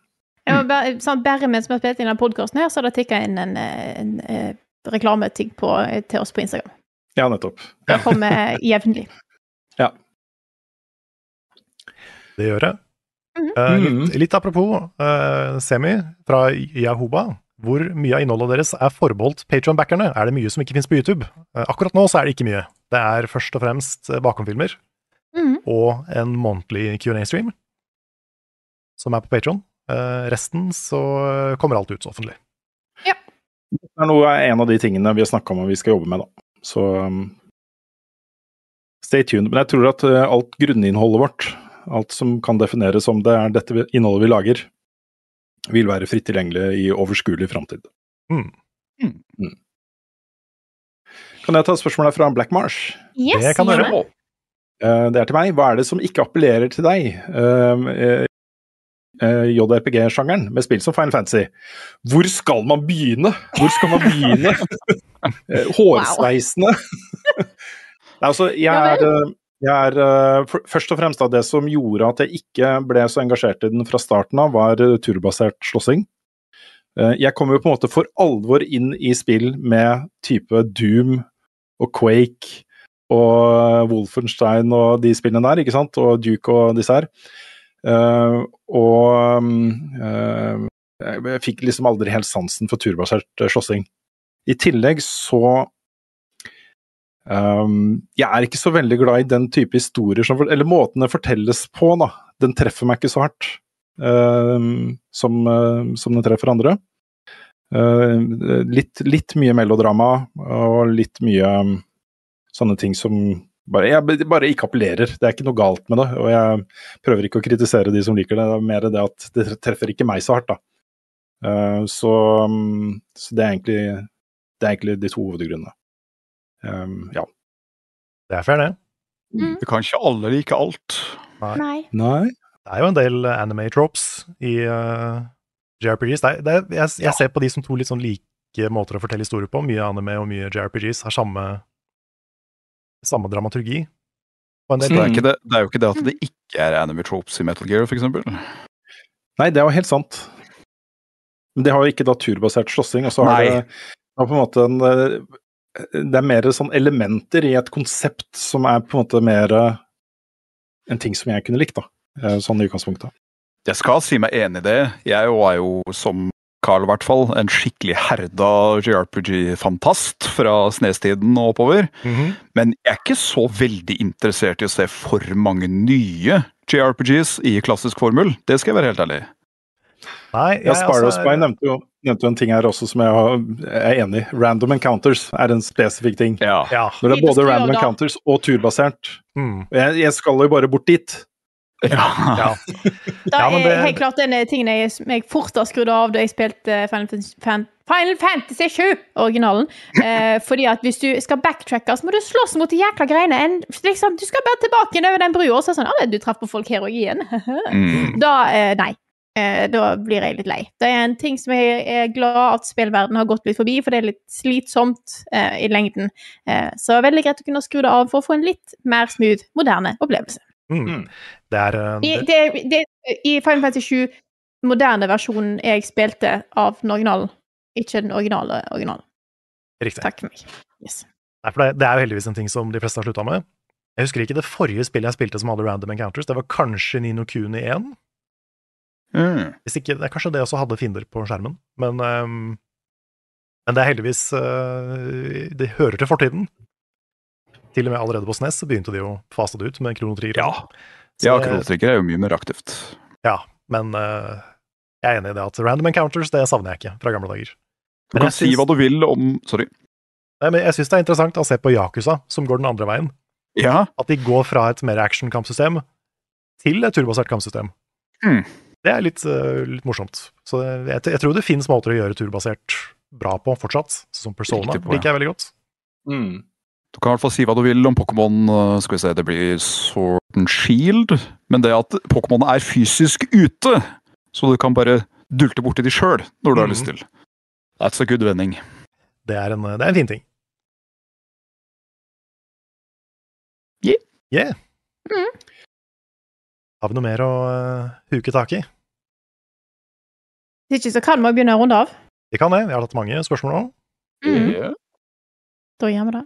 Ja, bare, sånn, bare mens vi har spilt inn denne podkasten, her, så har det tikka inn en, en, en reklameting til oss på Instagram. Ja, nettopp. Det kommer jevnlig. Ja. Det gjør det. Mhm. Eh, Mhm. litt, litt apropos eh, Semi fra Yahoba. Hvor mye av innholdet deres er forbeholdt Patron-backerne? Er det mye som ikke finnes på YouTube? Eh, akkurat nå så er det ikke mye. Det er først og fremst bakomfilmer bakomfilmer -hmm. og en månedlig Q&A-stream. som er på Patron. resten så kommer alt ut offentlig. Det er noe, en av de tingene vi har snakka om og vi skal jobbe med, da. Så um, stay tuned. Men jeg tror at alt grunninnholdet vårt, alt som kan defineres som det er dette innholdet vi lager, vil være fritt tilgjengelig i overskuelig framtid. Mm. Mm. Kan jeg ta et spørsmål fra Black Marsh? Yes, Det kan dere. Eh, det er til meg. Hva er det som ikke appellerer til deg? Eh, eh, JRPG-sjangeren med spill som Final Fantasy. Hvor skal man begynne? Hvor skal man begynne? Hårsveisene. Nei, altså, jeg Ja er, jeg er uh, Først og fremst da, det som gjorde at jeg ikke ble så engasjert i den fra starten av, var eh, turbasert slåssing. Uh, Jeg kom jo på en måte for alvor inn i spill med type Doom og Quake og Wolfenstein og de spillene der, ikke sant, og Duke og disse her. Uh, og um, jeg fikk liksom aldri helt sansen for turbasert slåssing. I tillegg så ehm, Jeg er ikke så veldig glad i den type historier som Eller måten det fortelles på, da. Den treffer meg ikke så hardt um, som, uh, som den treffer andre. Uh, litt, litt mye melodrama og litt mye um, sånne ting som bare, jeg, bare ikke appellerer. Det er ikke noe galt med det, og jeg prøver ikke å kritisere de som liker det. Det er mer det at det treffer ikke meg så hardt, da. Uh, så, um, så det er egentlig det er egentlig de to hovedgrunnene. Um, ja. Det er fair, det. Det kan ikke alle like alt. Nei. Nei. Det er jo en del anime tropes i uh, JRPGs. Det er, det er, jeg, jeg ser på de som to litt sånn like måter å fortelle historier på. Mye anime og mye JRPGs har samme, samme dramaturgi. Så det, er ikke det, det er jo ikke det at det ikke er anime tropes i Metal Gear, for eksempel. Nei, det er jo helt sant. Men det har jo ikke da turbasert slåssing, og så har Nei. det, det har på en måte en eh, Det er mer sånn elementer i et konsept som er på en måte mer en ting som jeg kunne likt, da. Eh, Sånn i utgangspunktet. Jeg skal si meg enig i det. Jeg er jo, som Carl i hvert fall, en skikkelig herda JRPG-fantast fra Snestiden og oppover. Mhm. Men jeg er ikke så veldig interessert i å se for mange nye JRPGs i klassisk formel. Det skal jeg være helt ærlig. Nei, Ja, jeg altså er- Spy nevnte jo, nevnte jo en ting her også som jeg har- jeg er enig i. Random encounters er en spesifikk ting. Ja. Ja. Når det er både random da. encounters og turbasert. Mm, Jeg, jeg skal jo bare bort dit. ja. da Ja, men er det- helt klart den tingen jeg, jeg har skrudd av da jeg spilte Final, Fantasy- Final Fantasy 7, originalen. Eh, fordi at hvis du skal backtracke, så må du slåss mot de jækla greiene. En, liksom, du skal bare tilbake over den brua, og så er det sånn Ja, Du traff på folk her òg igjen. Mm. da eh, Nei. Eh, da blir jeg litt lei. Det er en ting som jeg er glad at spillverden har gått litt forbi, for det er litt slitsomt eh, i lengden. Eh, så veldig greit å kunne skru det av for å få en litt mer smooth, moderne opplevelse. Mm. Det er det... I, det, det, I Final Fantasy 7, moderne versjonen jeg spilte av den originalen, ikke den originale originalen. riktig. Takk for meg. Yes. Nei, for det, det er jo heldigvis en ting som de fleste har slutta med. Jeg husker ikke det forrige spillet jeg spilte som hadde random encounters. Det var kanskje Nino Kuni 1. Mm. Hvis ikke, det er kanskje det også hadde fiender på skjermen. Men, um, men det er heldigvis uh, Det hører til fortiden. Til og med allerede på SNES så begynte de å fase det ut med kronotrigger. Ja. Ja, kronotrigger er jo mye mer aktivt. ja, men uh, jeg er enig i det at random encounters det savner jeg ikke fra gamle dager. Du kan si hva du vil om Sorry. Nei, men jeg syns det er interessant å se på Yakuza, som går den andre veien. Ja. At de går fra et mer action-kampsystem til et turbasert kampsystem. Mm. Det er litt, eh, litt morsomt. Så jeg, jeg tror det finnes måter å gjøre turbasert bra på fortsatt. Sånn som Persona Det på, ja. liker jeg veldig godt. Du kan i hvert fall si hva du vil om Pokémon. uh, Skal vi se, det blir Sword and Shield. Men det at Pokémon er fysisk ute, så du kan bare dulte borti de sjøl når du har Mhm. lyst til. That's a good vending. Det er en, det er en fin ting. Yeah. Yeah. Mm. Har vi noe mer å uh, huke tak i? Hvis ikke så kan vi begynne å runde av. Vi kan det. Jeg har tatt mange spørsmål nå. Yeah. Da gjør vi det.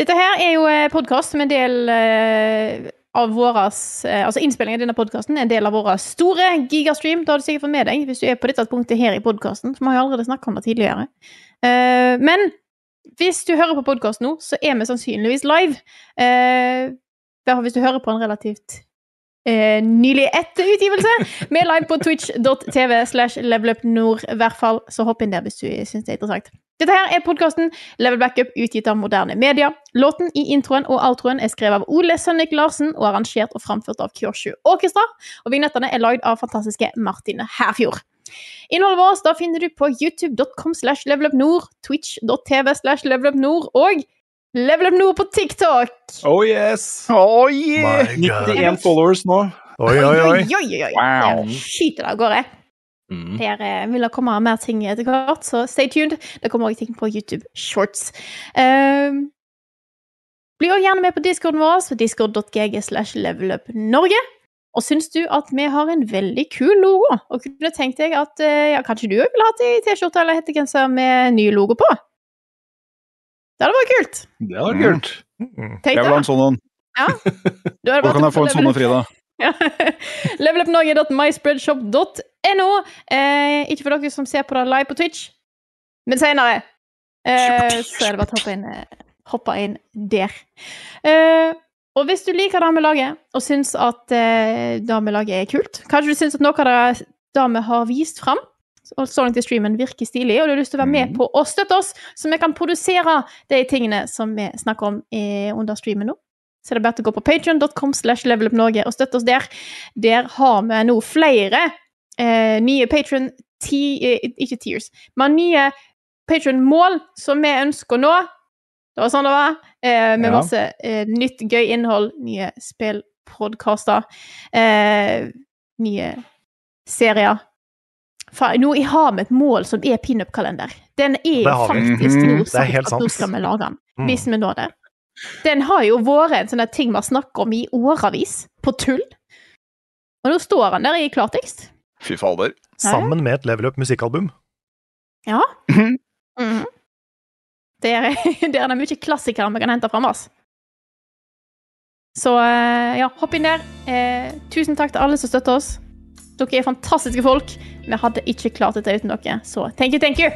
Dette her er jo podkast som en del eh, av våras, eh, altså Innspillingen av denne podkasten er en del av vår store gigastream. Da har du sikkert fått med deg hvis du er på dette punktet her i podkasten. Vi har jo allerede snakket om det tidligere. Eh, men hvis du hører på podkast nå, så er vi sannsynligvis live. Eh, derfor hvis du hører på en relativt eh, nylig etter utgivelse. Vi er live på twitch.tv slash levelupnord. I hvert fall, så hopp inn der hvis du syns det er interessant. Dette her er podkasten Level Backup, utgitt av moderne media. Låten i introen og outroen er skrevet av Ole Sønnik Larsen og arrangert og framført av Kyoshu Orkestra. Og vignettene er lagd av fantastiske Martine Herfjord. Innholdet vårt da finner du på youtube.com slash levelupnord, twitch.tv slash levelupnord og levelupnord på TikTok. Oh yes! Oh, yeah. 91 followers nå. Oi, oi, oi. oi, oi, oi. Wow. Der skyter det av gårde. Mm. Der eh, vil det komme mer ting etter hvert, så stay tuned. Det kommer også ting på YouTube Shorts. Um, bli også gjerne med på discorden vår, discord.gg slash levelupnorge. Og syns du at vi har en veldig kul logo, og kunne tenkt deg at eh, ja, kanskje du òg ville hatt ei T-skjorte eller hettegenser med ny logo på? Det hadde vært kult. Det hadde vært kult. Mm. Tenk Jeg vil ha en sånn en. Ja. Hvor kan jeg få en sånn, en, Frida? Ja. Levelupnorge.myspreadshop.no. Eh, ikke for dere som ser på det live på Twitch, men senere. Eh, så er det bare å hoppe inn, eh, hoppe inn der. Eh, og hvis du liker det vi lager, og syns at eh, det vi lager er kult Kanskje du syns at noe av det vi har vist fram, og så langt i streamen virker stilig, og du har lyst til å være med på å støtte oss, så vi kan produsere de tingene som vi snakker om under streamen nå så er det bare å gå på patreon.com slash levelupnorge og støtte oss der. Der har vi nå flere eh, nye patron eh, Ikke tears, men nye patron-mål som vi ønsker å nå. Det var sånn det var. Eh, med Ja. masse eh, nytt, gøy innhold, nye spillpodkaster, eh, nye serier. Nå har vi et mål som er pinup-kalender. Den er faktisk Mhm. nå er sagt at nå skal vi lage den. Mm. Hvis vi når det. Den har jo vært en sånn ting vi har snakket om i årevis, på tull. Og nå står han der i klartekst. Fy fader. Sammen med et level up musikkalbum. Ja. Mm. -hmm. Der, er- der er det mye klassikere vi kan hente fram oss. Så eh, ja, hopp inn der. Eh, tusen takk til alle som støtter oss. Dere er fantastiske folk. Vi hadde ikke klart dette uten dere, så thank you, thank you.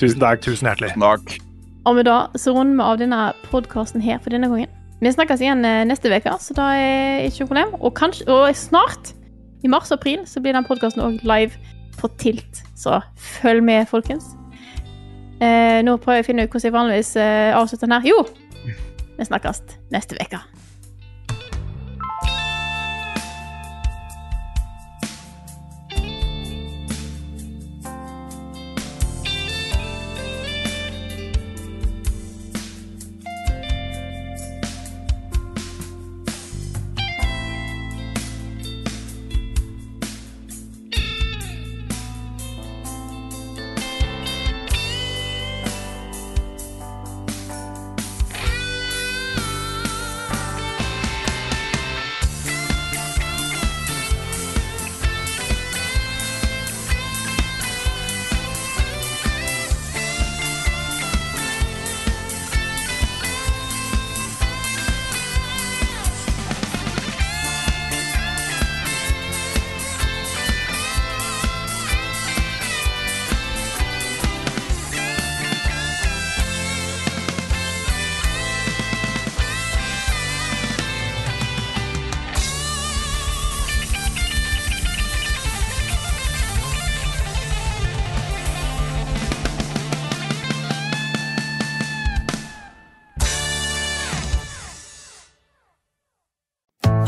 Tusen takk. Tusen hjertelig. Takk. Og med da så runder vi av denne podkasten her for denne gangen. Vi snakkes igjen eh, neste uke, så da er ikke noe problem. Og, kanskje, og snart, i mars-april, så blir den podkasten òg live på Tilt. Så følg med, folkens. Eh, nå prøver jeg å finne ut hvordan jeg vanligvis eh, avslutter den her. Jo! Vi snakkes neste uke.